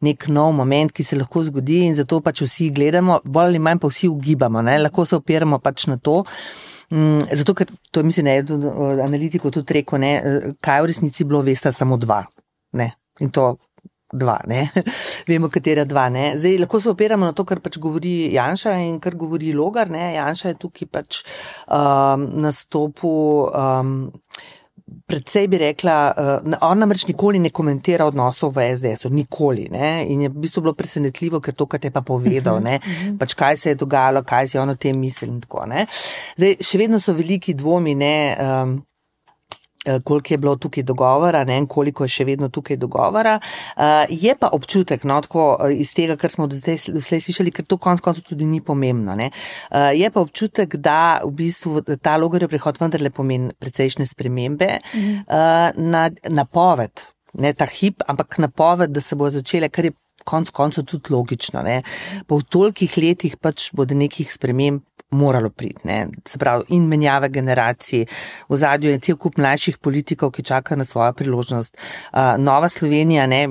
nek nov moment, ki se lahko zgodi in zato pač vsi gledamo, bolj ali manj pa vsi ugibamo, ne? lahko se opiramo pač na to. Mm, zato, ker to je, mislim, eden od analitikov tudi rekel, ne, eh, kaj v resnici bilo, veste, samo dva. Ne. In to dva, ne? vemo, katera dva. Ne? Zdaj lahko se opiramo na to, kar pač govori Janša in kar govori Logar. Ne? Janša je tukaj pač um, nastopu. Um, Predvsej bi rekla, uh, on namreč nikoli ne komentira odnosov v SDS-u, nikoli. Ne? In je v bistvu bilo presenetljivo, ker to, kar te pa povedal, uh -huh, uh -huh. pač kaj se je dogajalo, kaj si on o tem mislil in tako. Ne? Zdaj, še vedno so veliki dvomi, ne, um, koliko je bilo tukaj dogovora, ne, koliko je še vedno tukaj dogovora. Uh, je pa občutek, no, tako eh, iz tega, kar smo do zdaj slišali, ker to konc koncev tudi ni pomembno. Uh, je pa občutek, da v bistvu ta logarjev prehod vendarle pomeni precejšnje spremembe mhm. uh, na napoved, ne ta hip, ampak napoved, da se bo začele, kar je konc koncev tudi logično. Ne. Po tolikih letih pač bodo nekih sprememb moralo priti. Ne. Se pravi, in menjave generacij, v zadju je cel kup mlajših politikov, ki čaka na svojo priložnost. Uh, Nova Slovenija, ne,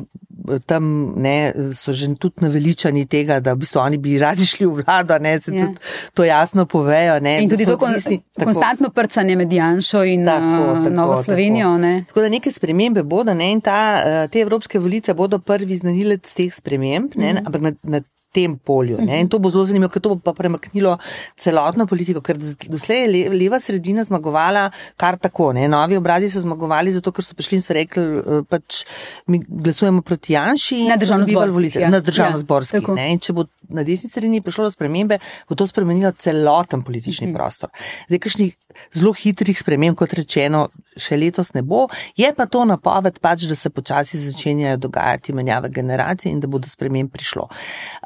tam ne, so že tudi naveličani tega, da v bistvu oni bi radi šli v vlado, ne, se ja. tudi to jasno povejo. Ne, in tudi to konstantno, konstantno prcanje med Janšo in tako, tako, Novo Slovenijo. Tako. Ne. tako da neke spremembe bodo ne, in ta, te evropske volitve bodo prvi znanilec teh sprememb, ne, mm -hmm. ampak na, na tem polju. Ne? In to bo zelo zanimivo, ker to bo pa premaknilo celotno politiko, ker doslej je leva sredina zmagovala kar tako. Ne? Novi obrazi so zmagovali zato, ker so prišli in so rekli, eh, pač mi glasujemo proti Janši in na državno-zborski. Ja. Na državno-zborski. Ja, in če bo na desni sredini prišlo do spremembe, bo to spremenilo celoten politični mm -hmm. prostor. Zdaj, kakšnih zelo hitrih sprememb, kot rečeno, še letos ne bo, je pa to napoved, pač, da se počasi začenjajo dogajati menjave generacij in da bo do sprememb prišlo.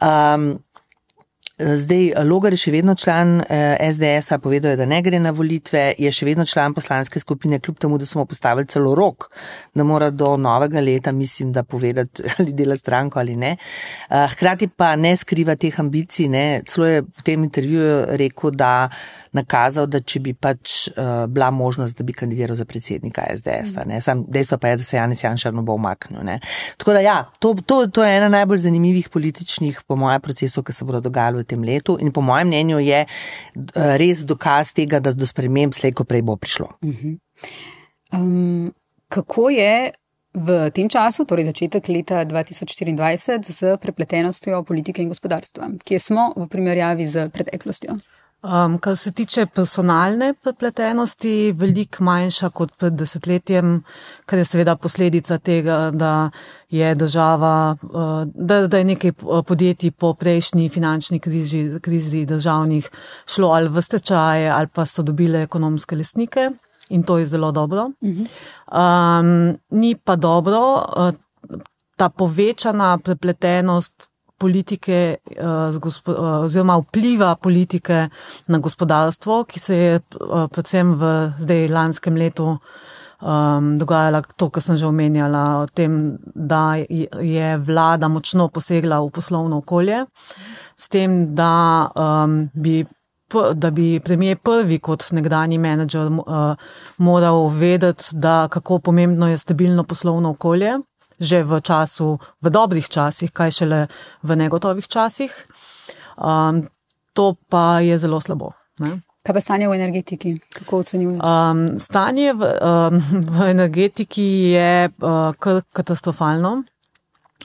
Um, Zdaj, Logar je še vedno član eh, SDS-a, povedal je, da ne gre na volitve, je še vedno član poslanske skupine, kljub temu, da smo postavili celo rok, da mora do novega leta, mislim, da povedati, ali dela stranko ali ne. Eh, hkrati pa ne skriva teh ambicij, ne. celo je v tem intervjuju rekel, da nakazal, da če bi pač uh, bila možnost, da bi kandidiral za predsednika SDS-a. Sam dejstvo pa je, da se Janis Janšar ne bo umaknil. Ne. Tako da ja, to, to, to je ena najbolj zanimivih političnih, po mojem, procesov, ki se bodo dogajali v tem letu in po mojem mnenju je uh, res dokaz tega, da do sprememb slejko prej bo prišlo. Um, kako je v tem času, torej začetek leta 2024, z prepletenostjo politike in gospodarstva, kje smo v primerjavi z preteklostjo? Um, kar se tiče personalne prepletenosti, veliko manjša kot pred desetletjem, kar je seveda posledica tega, da je država, uh, da, da je nekaj uh, podjetij po prejšnji finančni krizi, krizi državnih šlo ali v stečaje ali pa so dobile ekonomske lesnike in to je zelo dobro. Um, ni pa dobro uh, ta povečana prepletenost politike uh, oziroma vpliva politike na gospodarstvo, ki se je uh, predvsem v zdaj lanskem letu um, dogajala to, kar sem že omenjala, o tem, da je vlada močno posegla v poslovno okolje, s tem, da um, bi. Da bi premijer prvi kot nekdani menedžer uh, moral vedeti, da kako pomembno je stabilno poslovno okolje, že v času, v dobrih časih, kaj šele v negotovih časih. Um, to pa je zelo slabo. Ne? Kaj pa stanje v energetiki? Kako ocenjuješ? Um, stanje v, um, v energetiki je uh, kar katastrofalno.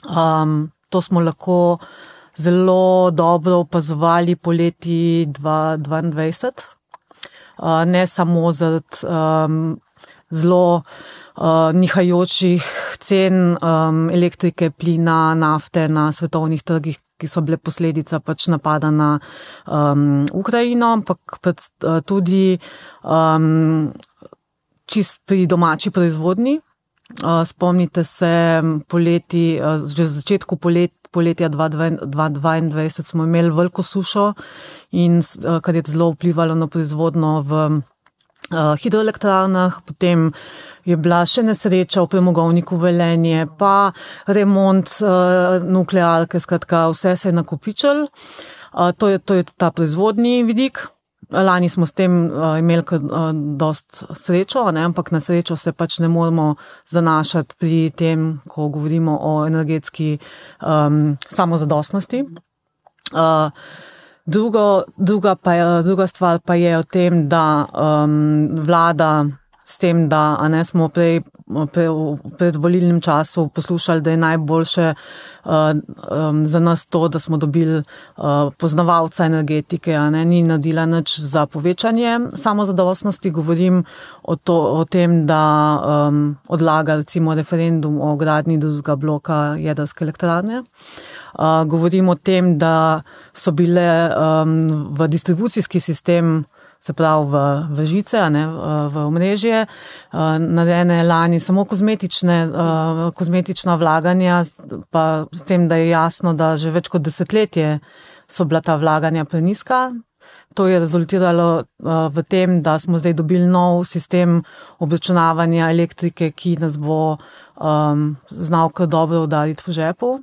Um, to smo lahko zelo dobro opazovali poleti 2022. Uh, ne samo zaradi um, zelo uh, nihajočih cen um, elektrike, plina, nafte na svetovnih trgih, ki so bile posledica pač napada na um, Ukrajino, ampak uh, tudi um, čist pri domači proizvodni. Uh, spomnite se, poleti, uh, že v začetku polet, poletja 2022 smo imeli veliko sušo, in uh, kar je zelo vplivalo na proizvodno v hidroelektrarnah, potem je bila še nesreča v premogovniku velenje, pa remont uh, nuklearke, skratka, vse se je nakopičil. Uh, to, to je ta proizvodni vidik. Lani smo s tem uh, imeli kar uh, dost srečo, ne? ampak na srečo se pač ne moramo zanašati pri tem, ko govorimo o energetski um, samozadostnosti. Uh, Drugo, druga, pa je, druga stvar pa je o tem, da um, vlada s tem, da ne smo prej, prej v predvolilnem času poslušali, da je najboljše uh, um, za nas to, da smo dobili uh, poznavalca energetike, ne ni nadila nič za povečanje samozadostnosti. Govorim o, to, o tem, da um, odlaga recimo referendum o gradni drugega bloka jedrske elektrarne. Uh, govorim o tem, da so bile um, v distribucijski sistem, se pravi v, v žice, ne, v omrežje, uh, narejene lani samo uh, kozmetična vlaganja, pa s tem, da je jasno, da že več kot desetletje so bila ta vlaganja preniska. To je rezultiralo uh, v tem, da smo zdaj dobili nov sistem obračunavanja elektrike, ki nas bo um, znal kar dobro udariti po žepu.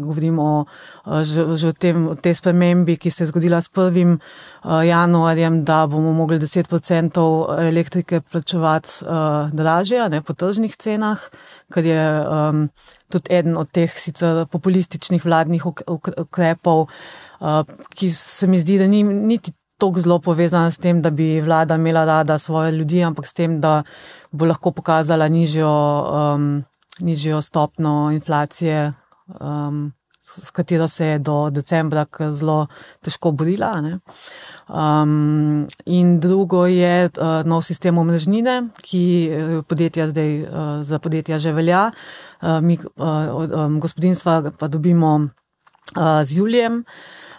Govorim o uh, že, že o tem, o tej spremembi, ki se je zgodila s 1. Uh, januarjem, da bomo mogli 10% elektrike plačevati uh, dražje, ne po tržnih cenah, kar je um, tudi eden od teh sicer populističnih vladnih ukrepov, uh, ki se mi zdi, da ni niti tako zelo povezana s tem, da bi vlada imela rada svoje ljudi, ampak s tem, da bo lahko pokazala nižjo, um, nižjo stopno inflacije, um, s katero se je do decembra zelo težko borila. Um, in drugo je uh, nov sistem omrežnine, ki podjetja zdaj uh, za podjetja že velja. Uh, mi, uh, um, gospodinstva pa dobimo uh, z Julijem.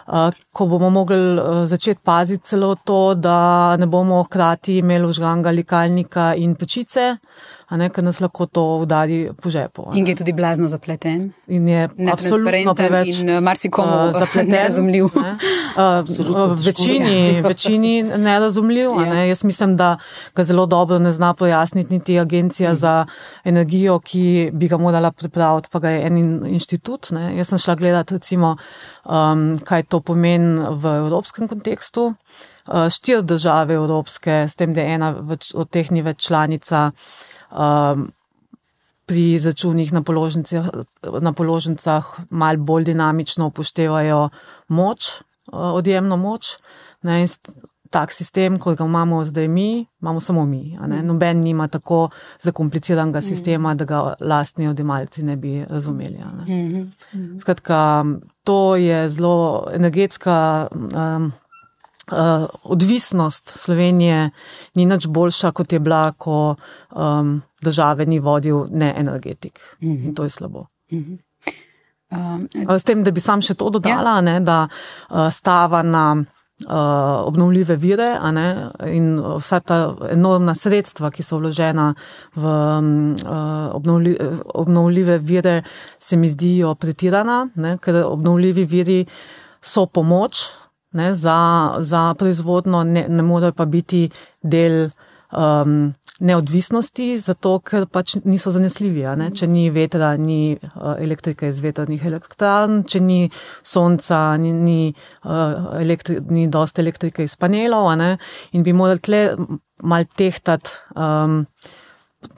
Eh, ko bomo mogli eh, začeti paziti celo to, da ne bomo hkrati imeli užganga likalnika in pečice, a ne, ker nas lahko to udari po žepu. In je tudi blazno zapleten. In je absolutno preveč. In marsikomu uh, zapleten. Nerazumljiv. Ne? Uh, večini, večini nerazumljiv. Ja. Ne? Jaz mislim, da ga zelo dobro ne zna pojasniti niti agencija mm. za energijo, ki bi ga morala pripraviti, pa ga je en inštitut. Ne? Jaz sem šla gledati, recimo, um, kaj to pomeni v evropskem kontekstu. Uh, štiri države evropske, s tem, da ena več, od teh ni več članica, um, pri začunih na, na položnicah mal bolj dinamično upoštevajo moč, uh, odjemno moč. Ne, tak sistem, kot ga imamo zdaj mi, imamo samo mi. Mhm. Noben nima tako zakompliciranega sistema, da ga lastni odjemalci ne bi razumeli. ne. Mhm. Mhm. Skratka, to je zelo energetska. Um, Uh, odvisnost Slovenije ni nič boljša, kot je bila, ko um, države ni vodil ne energetik. In to je slabo. Mhm. Um, Uh, S tem, da bi sam še to dodala, ja. ne, da uh, stava na uh, obnovljive vire ne, in vsa ta enormna sredstva, ki so vložena v um, obnovli, obnovljive vire, se mi zdijo pretirana, ne, ker obnovljivi viri so pomoč ne, za, za proizvodno, ne, ne morejo pa biti del um, neodvisnosti, zato ker pač niso zanesljivi. Ne? Če ni vetra, ni uh, elektrike iz vetrnih elektrarn, če ni sonca, ni, ni, uh, elektri, ni dosti elektrike iz panelov ne? in bi morali tle mal tehtati. Um,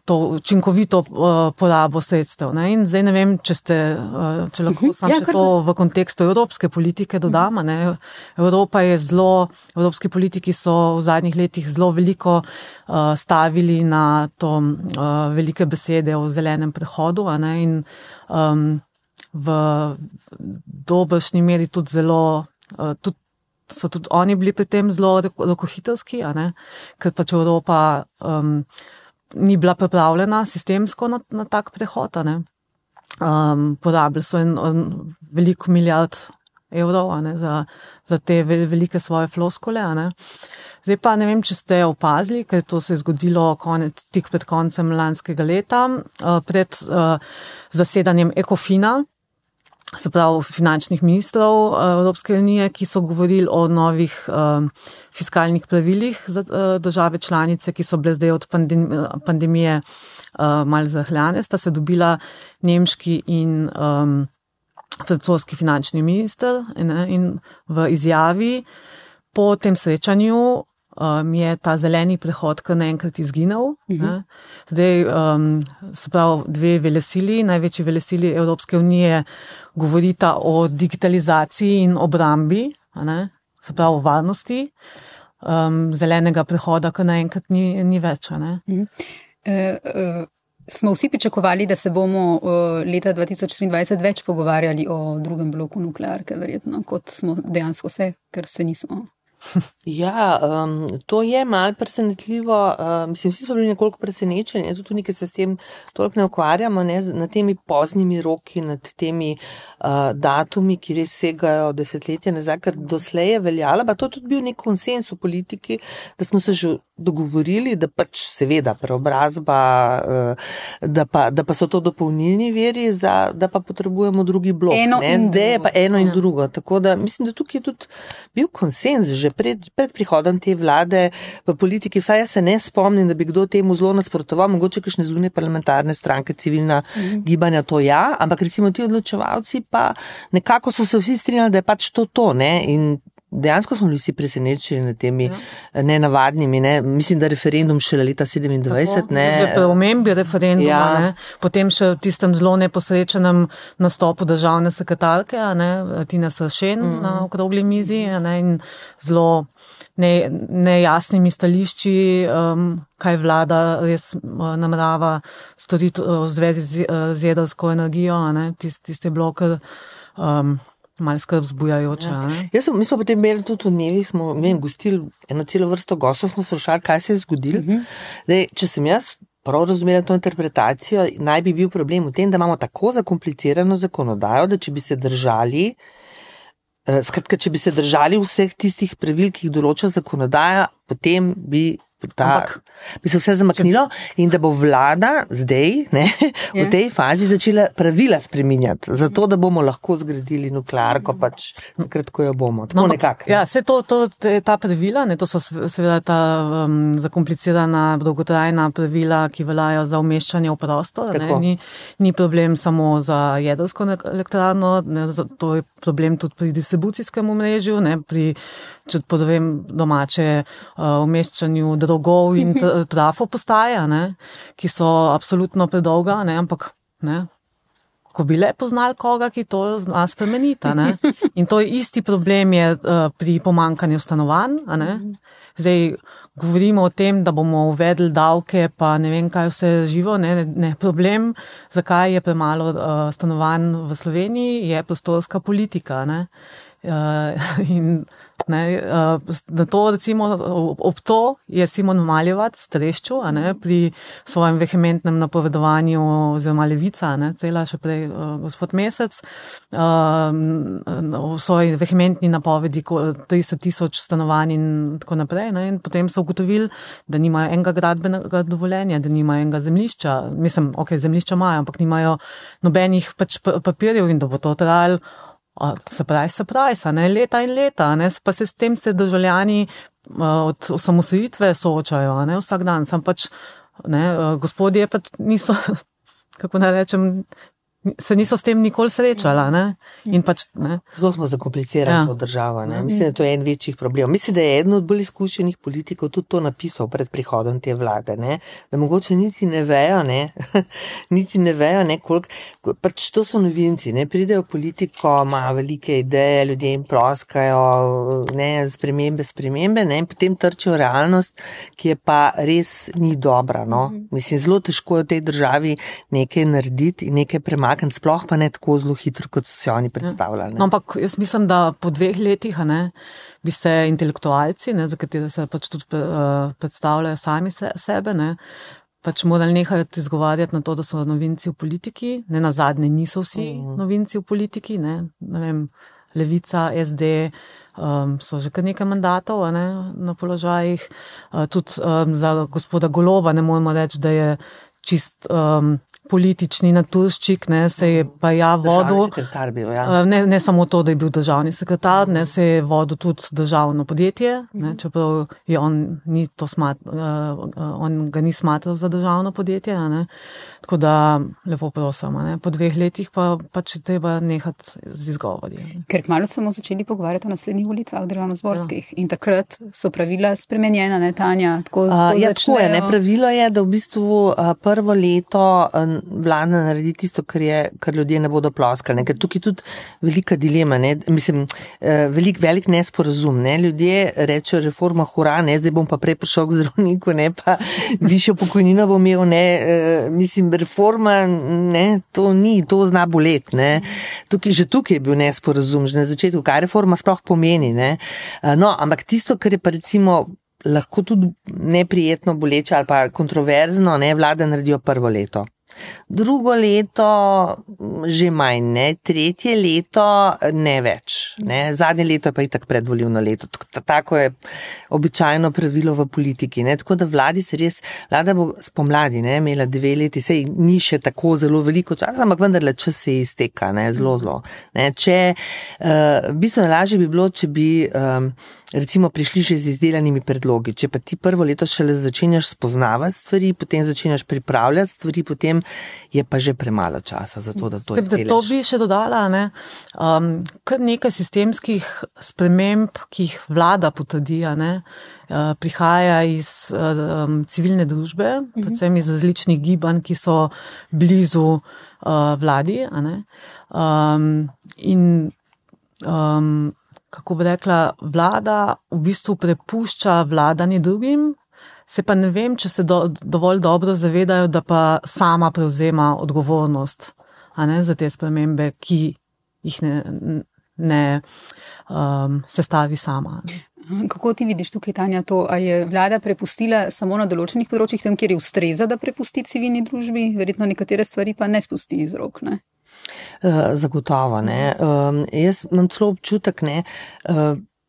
To učinkovito uh, porabo sredstev. Ne? In zdaj ne vem, če, ste, uh, če lahko samo Ja, še to v kontekstu evropske politike dodam. Ne? Evropa je zelo, evropski politiki so v zadnjih letih zelo veliko uh, stavili na to uh, velike besede o zelenem prehodu in um, v dobršni meri tudi zelo. Uh, tudi So tudi oni bili pri tem zelo roko- rokohitrski, a ne? ker pač Evropa um, ni bila pripravljena sistemsko na, na tak prehod. Um, porabili so en, en veliko milijard evrov ne, za, za te vel, velike svoje floskole. Zdaj pa ne vem, če ste opazili, ker to se je zgodilo konec, tik pred koncem lanskega leta, uh, pred uh, zasedanjem Ekofina, se pravi finančnih ministrov uh, Evropske unije, ki so govorili o novih um, fiskalnih pravilih za uh, države članice, ki so bile zdaj od pandem pandemije uh, malce zahljane, sta se dobila nemški in francoski finančni minister in v izjavi po tem srečanju um, je ta zeleni prehod kar naenkrat izginil. Ne. Zdaj, um, se pravi, dve velesili, največji velesili Evropske unije govorita o digitalizaciji in obrambi, ne, se pravi o varnosti. Um, zelenega prehoda, kar naenkrat ni, ni več. Ne. E, e, smo vsi pričakovali, da se bomo e, leta 2023 več pogovarjali o drugem bloku nuklearke, verjetno, kot smo dejansko se, ker se nismo. Ja, um, to je mal presenetljivo. Uh, mislim, vsi smo bili nekoliko presenečeni, tudi mi, ki se s tem toliko ne ukvarjamo, ne, nad temi poznimi roki, nad temi uh, datumi, ki res segajo desetletja nazaj, ker doslej je veljala, pa to je tudi bil nek konsens v politiki, da smo se že dogovorili, da pač seveda preobrazba, uh, da, pa, da pa so to dopolnilni veri, za, da pa potrebujemo drugi blok. Eno ne, in zdaj je drugo. pa eno in Ja. drugo. Tako da mislim, da tukaj je tudi bil konsens že pred, pred prihodom te vlade v politiki. Vsaj jaz se ne spomnim, da bi kdo temu zelo nasprotoval, mogoče kakšne zunje parlamentarne stranke, civilna Mhm. gibanja, to ja, ampak recimo ti odločevalci pa nekako so se vsi strinjali, da je pač to to. Ne? In Dejansko smo bili vsi presenečeni nad temi ja. nenavadnimi, ne? mislim, da referendum šele leta 27. Ne? Pri omembi referenduma, Ja. ja. potem še v tistem zelo neposrečenem nastopu državne sekretarke, ne, Tina Sršen mm. na okrogli mizi ne, in zelo ne, nejasnimi stališči, um, kaj vlada res uh, namerava storiti uh, v zvezi z, uh, z jedrsko energijo. ne, Tist, tiste bloke. Um, Malce skrb zbujajoče. a ne. Jaz sem, mi smo potem imeli tudi v dnevih, smo vem, gostili eno celo vrsto gostov, smo sprašali, kaj se je zgodilo. Mhm. Zdaj, če sem jaz prav razumela to interpretacijo, naj bi bil problem v tem, da imamo tako zakomplicirano zakonodajo, da če bi se držali. eh, Skratka, če bi se držali vseh tistih pravil, ki jih določa zakonodaja, potem bi, ta, Ampak- bi se vse zamaknilo in da bo vlada zdaj ne, v Ja. tej fazi začela pravila spreminjati, zato da bomo lahko zgradili nuklearko, pač takrat, ko jo bomo. Tako no, nekako. Ja, vse to, to, ta pravila, ne, to so seve- seveda ta um, zakomplicirana, dolgotrajna pravila, ki veljajo za umeščanje v prostor. Ne, ni, ni problem samo za jedrsko ne- elektrarno, ne, to je problem tudi pri distribucijskem omrežju, ne, pri, če podovem domače, uh, umeščanju drogov in tra- trafo postaja, ne, ki so absolutno predolga, ne, ampak ne, ko bi le poznali koga, ki to zna spremeniti. ne. In to je isti problem je, uh, pri pomankanju stanovanj. Zdaj govorimo o tem, da bomo uvedli davke, pa ne vem, kaj vse živo. Ne, ne, ne. Problem, zakaj je premalo uh, stanovanj v Sloveniji, je prostorska politika. Ne. Uh, in ne, uh, na to, recimo, ob, to je Simon Maljevac streščil ne, pri svojem vehementnem napovedovanju, oziroma Levica, ne, cela še prej uh, gospod Mesec, uh, v svoji vehementni napovedi ko- 30 tisoč stanovanj in tako naprej. Ne, in potem so ugotovili, da nimajo enega gradbenega dovoljenja, da nimajo enega zemljišča. Mislim, ok, zemljišča imajo, ampak nimajo nobenih pač pa- papirjev in da bo to trajalo. A, Se pravi, se pravi, a ne leta in leta, ne, pa se s tem se državljani od osamosvojitve soočajo, ne vsak dan. Sam pač, ne, gospodje pač niso, kako naj rečem, se niso s tem nikoli srečala, ne, in pač, ne. Zelo smo zakomplicirali Ja. ja. to državo. Ne? Mislim, da to je en večjih problemov. Mislim, da je eden od bolj izkušenih politikov tudi to napisal pred prihodom te vlade. Ne? Da mogoče niti ne vejo, ne? niti ne vejo, ne, koliko. Pač to so novinci, ne pridejo politiko, imajo velike ideje, ljudje jim ploskajo, ne, spremembe, spremembe, ne, in potem trčijo realnost, ki je pa res ni dobra. No? Mislim, zelo težko je v tej državi nekaj narediti in nekaj premakniti, sploh pa ne tako zelo hitro, kot so si oni predstavljali. ne. No, ampak jaz mislim, da po dveh letih ne, bi se intelektualci, ne, za katere se pač tudi uh, predstavljajo sami se, sebe, ne, pač morali nehati izgovarjati na to, da so novinci v politiki. Ne na zadnje niso vsi Mhm. novinci v politiki. Ne, ne vem, Levica, SD. Um, so že kar nekaj mandatov ne, na položajih. Uh, tudi um, za gospoda Goloba ne moremo reči, da je čist um, politični naturščik, ne, se je pa ja vodil. bil, ja. Uh, Ne, ne samo to, da je bil državni sekretar, ne se je vodil tudi državno podjetje, ne, čeprav je on, ni to smat, uh, uh, on ga ni smatral za državno podjetje. a Ne. Tako da lepo prosim, a ne. po dveh letih pa pač treba nehati z izgovori. Ker kmalo smo začeli pogovarjati o naslednjih volitvah državno-zborskih in takrat so pravila spremenjena, ne Tanja. Tako, Uh, tako ja, tako je. Ne, začnejo- pravilo je, da v bistvu uh, prvo leto vlada naredi tisto, kar, je, kar ljudje ne bodo ploskali. Ne? Ker tukaj je tudi velika dilema, ne? mislim, uh, velik, velik nesporazum. Ne? Ljudje rečejo reforma hura, ne? zdaj bom pa prej prišel k zdravniku, ne pa višjo pokojnino bom imel. Ne? Uh, mislim, reforma, ne? to ni, to zna bolet. Ne? Tukaj, že tukaj je bil nesporazum, že na začetku, kaj reforma sploh pomeni. Ne? Uh, no, ampak tisto, kar je pa recimo lahko tudi neprijetno boleče ali pa kontroverzno, ne vlade naredijo prvo leto. Drugo leto m, že manj, ne? tretje leto ne več. Ne? Zadnje leto je pa itak predvoljivno leto. Tako- ta- Tako je običajno pravilo v politiki. Ne? Tako da vladi se res, vlada bo spomladi ne? imela dve leti, sej ni še tako zelo veliko časa, ampak vendarle čas se izteka, ne? zelo zelo. Ne? Če, uh, bistveno lažje bi bilo, če bi. Um, recimo prišli že z izdelanimi predlogi. Če pa ti prvo leto šele začenjaš spoznavati stvari, potem začenjaš pripravljati stvari, potem je pa že premalo časa za to, da to Zdaj, da to bi še dodala, ne, um, kar nekaj sistemskih sprememb, ki jih vlada potrdi, a ne, uh, prihaja iz uh, um, civilne družbe, mm -hmm. predvsem iz različnih gibanj, ki so blizu uh, vladi. a ne. Um, in um, kako bi rekla, vlada v bistvu prepušča vladanje drugim. Se pa ne vem, če se do, dovolj dobro zavedajo, da pa sama prevzema odgovornost ne, za te spremembe, ki jih ne, ne um, sestavi sama. ne. Kako ti vidiš tukaj, Tanja, to? A je vlada prepustila samo na določenih področjih, tam, kjer je ustreza, da prepusti civilni družbi, verjetno nekatere stvari pa ne spusti iz rok? Ne? Uh, zagotovo. Um, jaz imam celo občutek, ne.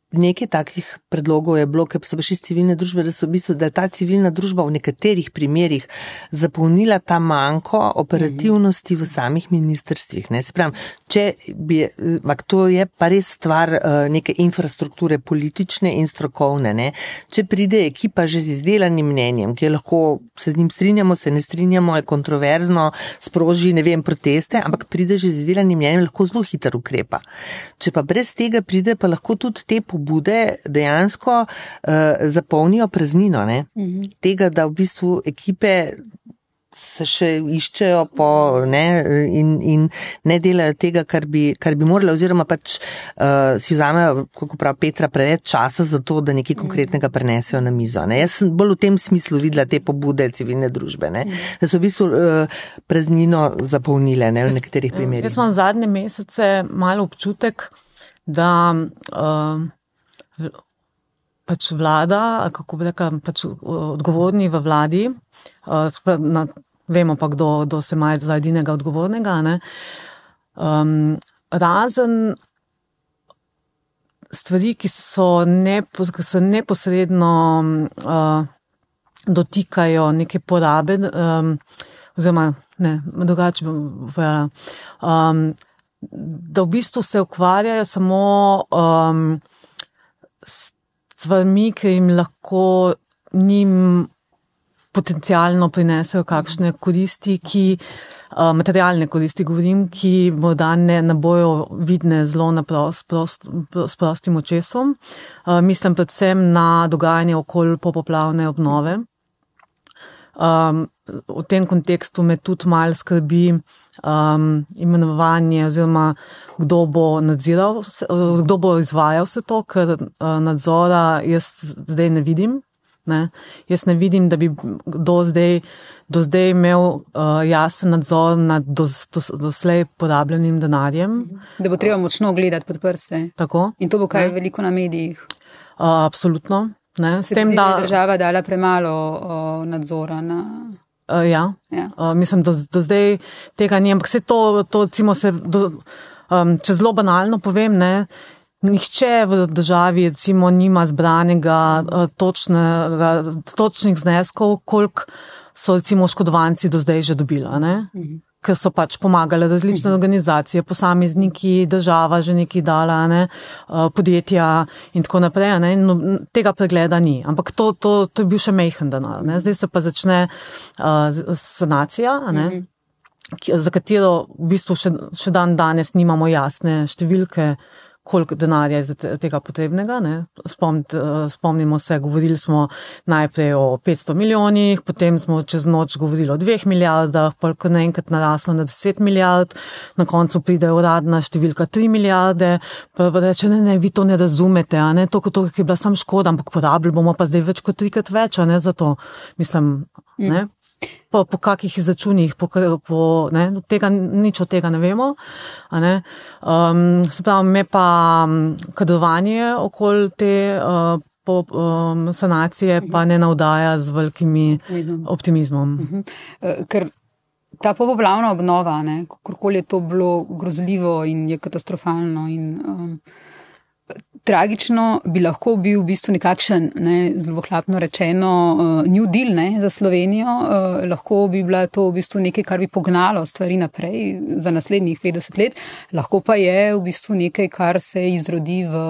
Nekaj takih predlogov je bilo, ki so prišli iz civilne družbe, da, so v bistvu, da je ta civilna družba v nekaterih primerjih zapolnila ta manjko operativnosti v samih ministrstvih. Ne. Se pravi, če bi, ampak to je pa res stvar uh, neke infrastrukture politične in strokovne. Ne. Če pride ekipa že z izdelanim mnenjem, ki lahko se z njim strinjamo, se ne strinjamo, je kontroverzno, sproži ne vem proteste, ampak pride že z izdelanim mnenjem, lahko zelo hitro ukrepa. Če pa brez tega pride, pa lahko tudi te pobude dejansko uh, zapolnijo praznino. Ne? Mhm. Tega, da v bistvu ekipe se še iščejo po, ne, in, in ne delajo tega, kar bi, kar bi morali, oziroma pač uh, si vzamejo, kako pravi Petra, preveč časa za to, da nekaj konkretnega prenesejo na mizo. Ne. Jaz sem bolj v tem smislu videla te pobude civilne družbe, ne, da so v bistvu uh, praznino zapolnile ne, v nekaterih primerih. Jaz imam zadnje mesece malo občutek, da. Uh, Pač vlada, kako bi rekla, pač odgovorni v vladi, na, vemo pa, kdo, kdo se ima za edinega odgovornega. Um, razen stvari, ki so, nepo, ki so neposredno uh, dotikajo neke porabe, um, oziroma ne, drugače bom povedala. Um, Da v bistvu se ukvarjajo samo um, stvarmi, ki jim lahko njim potencialno prinesejo kakšne koristi, ki, uh, materialne koristi, govorim, ki morda ne, ne bojo vidne zelo na prost, prost, s prostim očesom. Uh, mislim predvsem na dogajanje okoli popoplavne obnove. Um, v tem kontekstu me tudi mal skrbi um, imenovanje oziroma kdo bo nadziral, kdo bo izvajal vse to, ker uh, nadzora jaz zdaj ne vidim. Ne. Jaz ne vidim, da bi do zdaj, do zdaj imel uh, jasen nadzor nad dos, dos, doslej porabljenim denarjem. Da bo treba močno gledati pod prste. Tako. In to bo kaj ne. veliko na medijih. Uh, absolutno. Ne. S tem, da je država dala premalo uh, nadzora na. Uh, ja, ja. Uh, mislim, da do, do zdaj tega ni, ampak se to, to se, do, um, če zelo banalno povem, ne. Nihče v državi recimo, nima zbranega eh, točnega, točnih zneskov, koliko so recimo oškodovanci do zdaj že dobili, mhm. Ker so pač pomagali različne mhm. organizacije, posamezniki, država že neki dala, ne? Eh, podjetja in tako naprej. No, tega pregleda ni, ampak to, to, to je bil še mehen denar. Zdaj se pa začne uh, sanacija. Mhm. Za katero v bistvu še, še dan danes nimamo jasne številke, koliko denarja je za tega potrebnega. Spomnit, eh, spomnimo se, govorili smo najprej o 500 milijonih, potem smo čez noč govorili o 2 milijardah, pa ko naenkrat naraslo na 10 milijard, na koncu pride uradna številka 3 milijarde, pa reče, ne, ne, vi to ne razumete, ne, to, to je bila sam škoda, ampak porabili bomo pa zdaj več kot trikrat več, ne, zato mislim, ne. Po, po kakih izračunih, po, po, ne, tega, nič od tega ne vemo. Ne. Um, se pravi, me pa kadrovanje okoli te uh, po, um, sanacije pa ne navdaja z velikimi optimizmom. Uh -huh. uh, ker ta popoplavna obnova, kakorkoli je to bilo grozljivo in je katastrofalno. In, um, tragično bi lahko bil v bistvu nekakšen, ne, zelo hlapno rečeno, uh, New Deal ne, za Slovenijo. Uh, lahko bi bila to v bistvu nekaj, kar bi pognalo stvari naprej za naslednjih 50 let, lahko pa je v bistvu nekaj, kar se izrodi v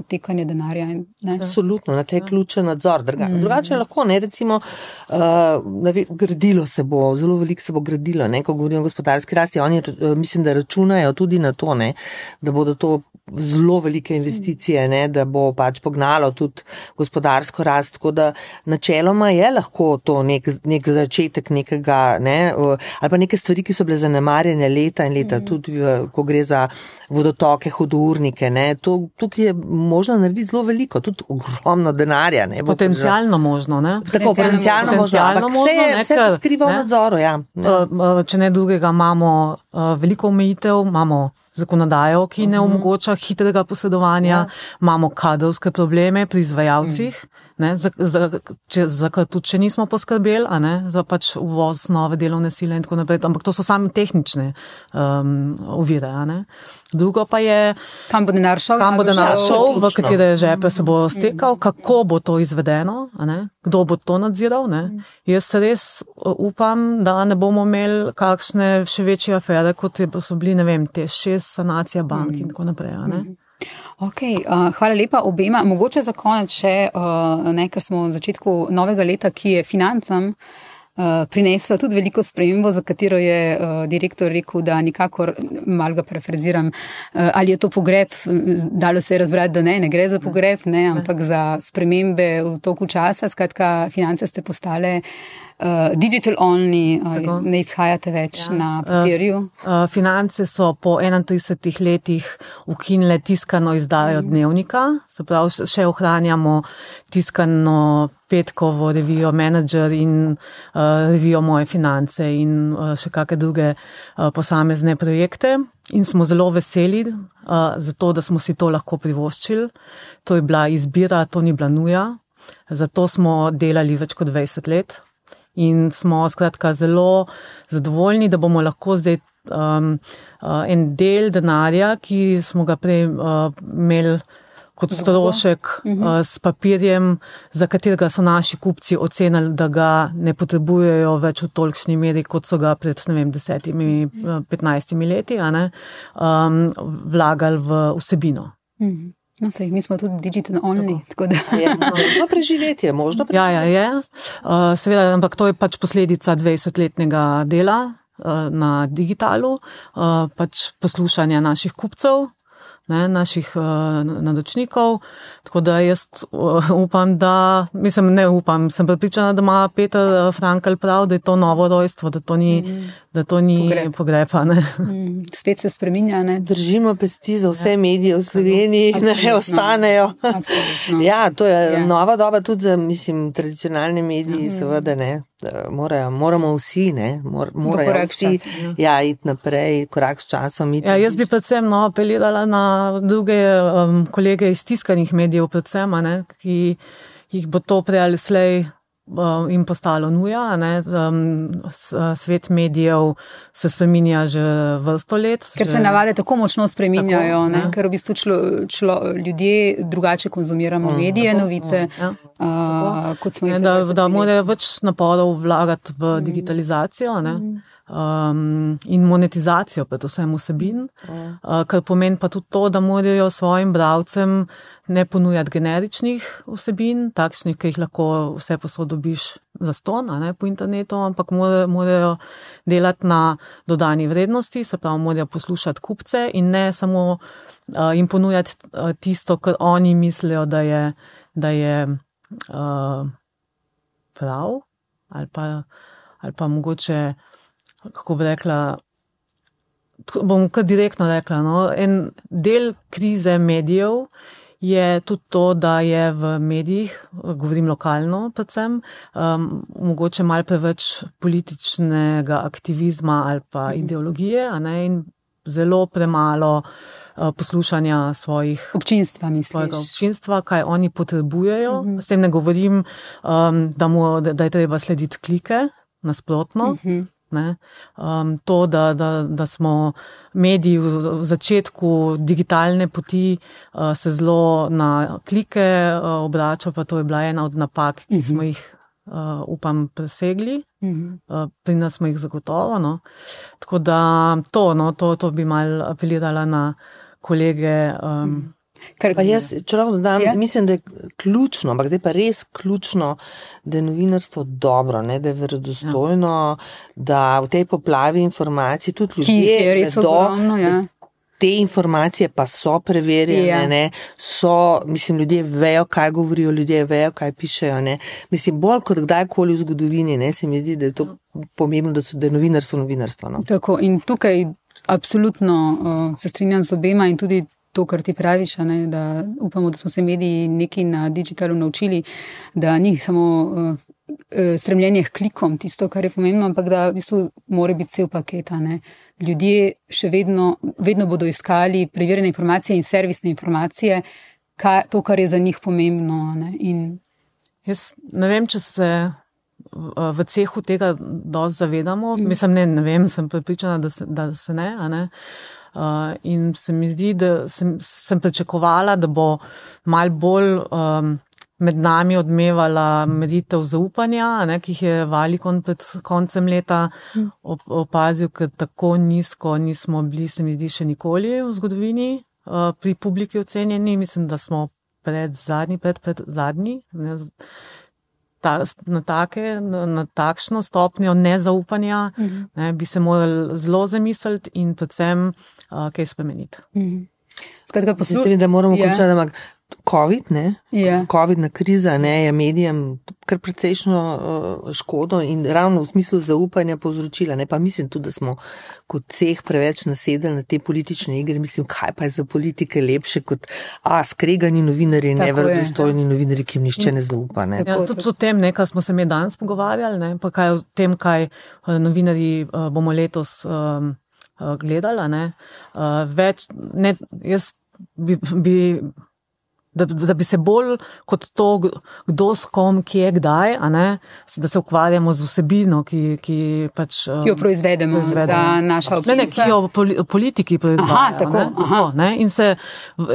otekanje denarja. In, Absolutno, na te ključe nadzor. Druga. Mm. Drugače lahko, ne, recimo, uh, gradilo se bo, zelo veliko se bo gradilo, ne, ko govorimo o gospodarski rasti. Oni, mislim, da računajo tudi na to, ne, da bodo to zelo velike investicije, ne, da bo pač pognalo tudi gospodarsko rast. Tako da načeloma je lahko to nek, nek začetek nekega, ne, ali pa neke stvari, ki so bile zanemarjene leta in leta, mm. tudi ko gre za vodotoke, hudournike. Ne, to, tukaj je možno narediti zelo veliko, tudi ogromno denarja. Ne, potencialno možno. Ne? Tako, potencialno, potencialno možno, vse, možno, vse se skriva v nadzoru. Ja, ne. Če ne drugega, imamo veliko omejitev, imamo zakonodajo, ki ne mhm. omogoča hitrega posedovanja, ja. imamo kadrovske probleme pri izvajalcih, ne, za, za, če, za kar tudi še nismo poskrbeli, ne, za pač uvoz nove delovne sile in tako naprej. Ampak to so same tehnične um, ovire. Drugo pa je, kam bo denar šel, kam bo denar šel, v katere žepe se bo stekal, kako bo to izvedeno, kdo bo to nadziral. Ne. Jaz res uh, upam, da ne bomo imeli kakšne še večje afere, kot so bili, ne vem, te šest sanacija bank in tako naprej. Okay, uh, hvala lepa obema. Mogoče za konec še, uh, ne, ker smo v začetku novega leta, ki je financam. Uh, prinesla tudi veliko spremembo, za katero je uh, direktor rekel, da nikakor, malo ga prefraziram, uh, ali je to pogreb, dalo se je razbrati, da ne, ne gre za pogreb, ne, ampak za spremembe v toku časa. Skratka, finance ste postale uh, digital only, uh, Tako. ne izhajate več Ja. na papirju. Uh, Finance so po 31 letih ukinile tiskano izdajo dnevnika, se pravi, še ohranjamo tiskano petkovo revijo Manager in uh, revijo Moje finance in uh, še kakšne druge uh, posamezne projekte. In smo zelo veseli, uh, zato da smo si to lahko privoščili. To je bila izbira, to ni bila nuja. Zato smo delali več kot 20 let in smo skratka zelo zadovoljni, da bomo lahko zdaj um, uh, en del denarja, ki smo ga prej uh, imeli kot strošek uh, s papirjem, za katerega so naši kupci ocenili, da ga ne potrebujejo več v tolikšni meri, kot so ga pred vem, desetimi, uh, petnajstimi leti, um, vlagali v vsebino. Mhm. No, sej, mi smo tudi digital only, tako, tako da. Je možno preživetje, možno Ja, ja, je. Uh, seveda, ampak to je pač posledica 20-letnega dela uh, na digitalu, uh, pač poslušanja naših kupcev. Ne, naših uh, naročnikov. Tako da jaz uh, upam, da, mislim, ne upam, sem pripričana, da ima Peter uh, Frankl prav, da je to novo rojstvo, da to ni, mm. da to ni Pogreb. pogrepa. Ne. Mm, Svet se spreminja, ne? Držimo pesti za vse medije v Sloveniji, da ne Absolutno. ostanejo. Absolutno. Ja, to je Ja. nova doba tudi za, mislim, tradicionalne medije, seveda ne. Da Morajo, moramo vsi, ne, mor, morajo vsi, časom, ja, iti naprej, korak s časom. Iti Ja, jaz bi predvsem no, apelirala na druge um, kolege iz tiskanih medijev, predvsem, a ne, ki jih bo to prej ali slej um, jim postalo nuja. a Ne, um, svet medijev se spreminja že vrsto let. Ker se navade tako močno spreminjajo, Tako, ne? ne. ker v bistvu člo, člo, ljudje drugače konzumiramo mm, medije, novice, Ja. uh, kot smo jih Ne, da, pred 20 da morajo več naporov vlagati v digitalizacijo ne, um, in monetizacijo, predvsem vsebin, uh, kar pomeni pa tudi to, da morajo svojim bravcem ne ponujati generičnih vsebin, takšnih, ki jih lahko vse posod dobiš za ston a ne, po internetu, ampak more- morajo delati na dodani vrednosti, se pravi, morajo poslušati kupce in ne samo uh, jim ponujati uh, tisto, kar oni mislijo, da je. Da je uh, prav, ali pa, ali pa mogoče, kako bi rekla, bom kar direktno rekla. No, en del krize medijev je tudi to, da je v medijih, govorim lokalno, predvsem, um, mogoče malo preveč političnega aktivizma ali pa ideologije, a ne, in zelo premalo uh, poslušanja svojih Občinstva, svojega misliš. občinstva, kaj oni potrebujejo. Mhm. S tem ne govorim, um, da, mu, da, da je treba slediti klike, nasprotno. Mhm. Ne? Um, to, da, da, da smo mediji v začetku digitalne poti uh, se zelo na klike uh, obračali, pa to je bila ena od napak, ki smo jih, uh, upam, presegli. Mhm. Uh, pri nas smo jih zagotovo. No. Tako da to, no, to, to bi mal apelirala na kolege. Um, Ker, Pa jaz, če lahko dodam, Ja. mislim, da je ključno, ampak zdaj pa res ključno, da je novinarstvo dobro, ne, da je verodostojno, ja. da v tej poplavi informacij tudi ki jih je ljudje res vedo, ogromno, ja. te informacije pa so preverjene, Ja. ja. so, mislim, ljudje vejo, kaj govorijo, ljudje vejo, kaj pišejo. Ne. Mislim, bolj kot kdajkoli v zgodovini, ne, se mi zdi, da je to pomembno, da, so, da je novinarstvo novinarstvo. No. Tako, in tukaj absolutno uh, se strinjam z obema in tudi to, kar ti praviš, ne, da upamo, da smo se mediji nekaj na digitalu naučili, da ni samo uh, uh, stremljenje k klikom tisto, kar je pomembno, ampak da v bistvu mora biti cel paket. Ljudje še vedno, vedno bodo iskali preverjene informacije in servisne informacije, ka, to, kar je za njih pomembno. ne. In Jaz ne vem, če se v v cehu tega dosti zavedamo. Mm. Mislim, ne, ne vem, sem pripričana, da se, da se ne. ne. Uh, in se mi zdi, da sem, sem pričakovala, da bo mal bolj um, med nami odmevala meritev zaupanja, ne, ki jih je Valikon pred koncem leta op, opazil, ker tako nizko nismo bili, se mi zdi, še nikoli v zgodovini uh, pri publiki ocenjeni. Mislim, da smo pred zadnji, pred, pred zadnji. Ne, ta, na, take, na, na takšno stopnjo nezaupanja Mhm. ne, bi se morali zelo zamisliti in predvsem uh, kaj spremeniti. Mhm. Skratka, poslu- Mislim, da moramo Ja. ja. končati, ampak COVID, ne? Ja. COVID-na kriza ne, je medijem kar precejšno uh, škodo in ravno v smislu zaupanja povzročila. Ne? Pa mislim tudi, da smo kot ceh preveč nasedali na te politične igre. Mislim, kaj pa je za politike lepše kot a, skregani novinari, neverodostojni novinari, ki jim nišče ne zaupa. Ne? Ja, tudi o tem, ne, kar smo se mi danes pogovarjali, ne, pa kaj o tem, kaj eh, novinari eh, bomo letos um, eh, gledali. Ne, uh, več, ne, jaz bi. bi Da, da bi se bolj kot to, kdo s kom, kje, kdaj, ne, da se ukvarjamo z vsebino, ki, ki pač. Ki jo proizvedemo za naša Ne, ne, ki občinstva. jo poli, politiki Aha, proizvajajo. tako, ne, aha. tako, ne, in, se,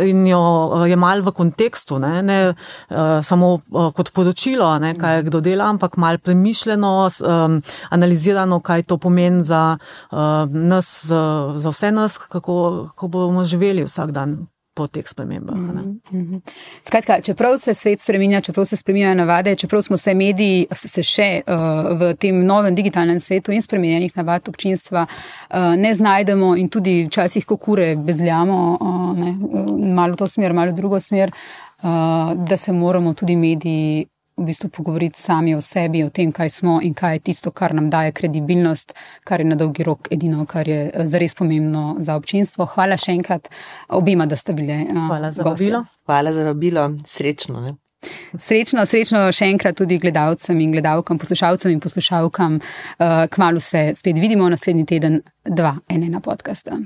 in jo je mal v kontekstu, ne, ne uh, samo uh, kot poročilo, ne, kaj kdo dela, ampak mal premišljeno, um, analizirano, kaj to pomeni za uh, nas, za vse nas, kako, kako bomo živeli vsak dan po teh spremembah. ne. Mhm. Skratka, čeprav se svet spreminja, čeprav se spreminjajo navade, čeprav smo se mediji se še uh, v tem novem digitalnem svetu in spremenjenih navad občinstva uh, ne znajdemo in tudi včasih kot kure bezljamo, uh, ne, malo v to smer, malo v drugo smer, uh, da se moramo tudi mediji v bistvu pogovoriti sami o sebi, o tem, kaj smo in kaj je tisto, kar nam daje kredibilnost, kar je na dolgi rok edino, kar je eh, zares pomembno za občinstvo. Hvala še enkrat obima, da ste bile. eh, Hvala za gostje. vabilo. Hvala za vabilo, srečno. Ne? Srečno, srečno še enkrat tudi gledalcem in gledalkam, poslušalcem in poslušalkam. Uh, kmalu se spet vidimo naslednji teden, dva, ene na podkastu.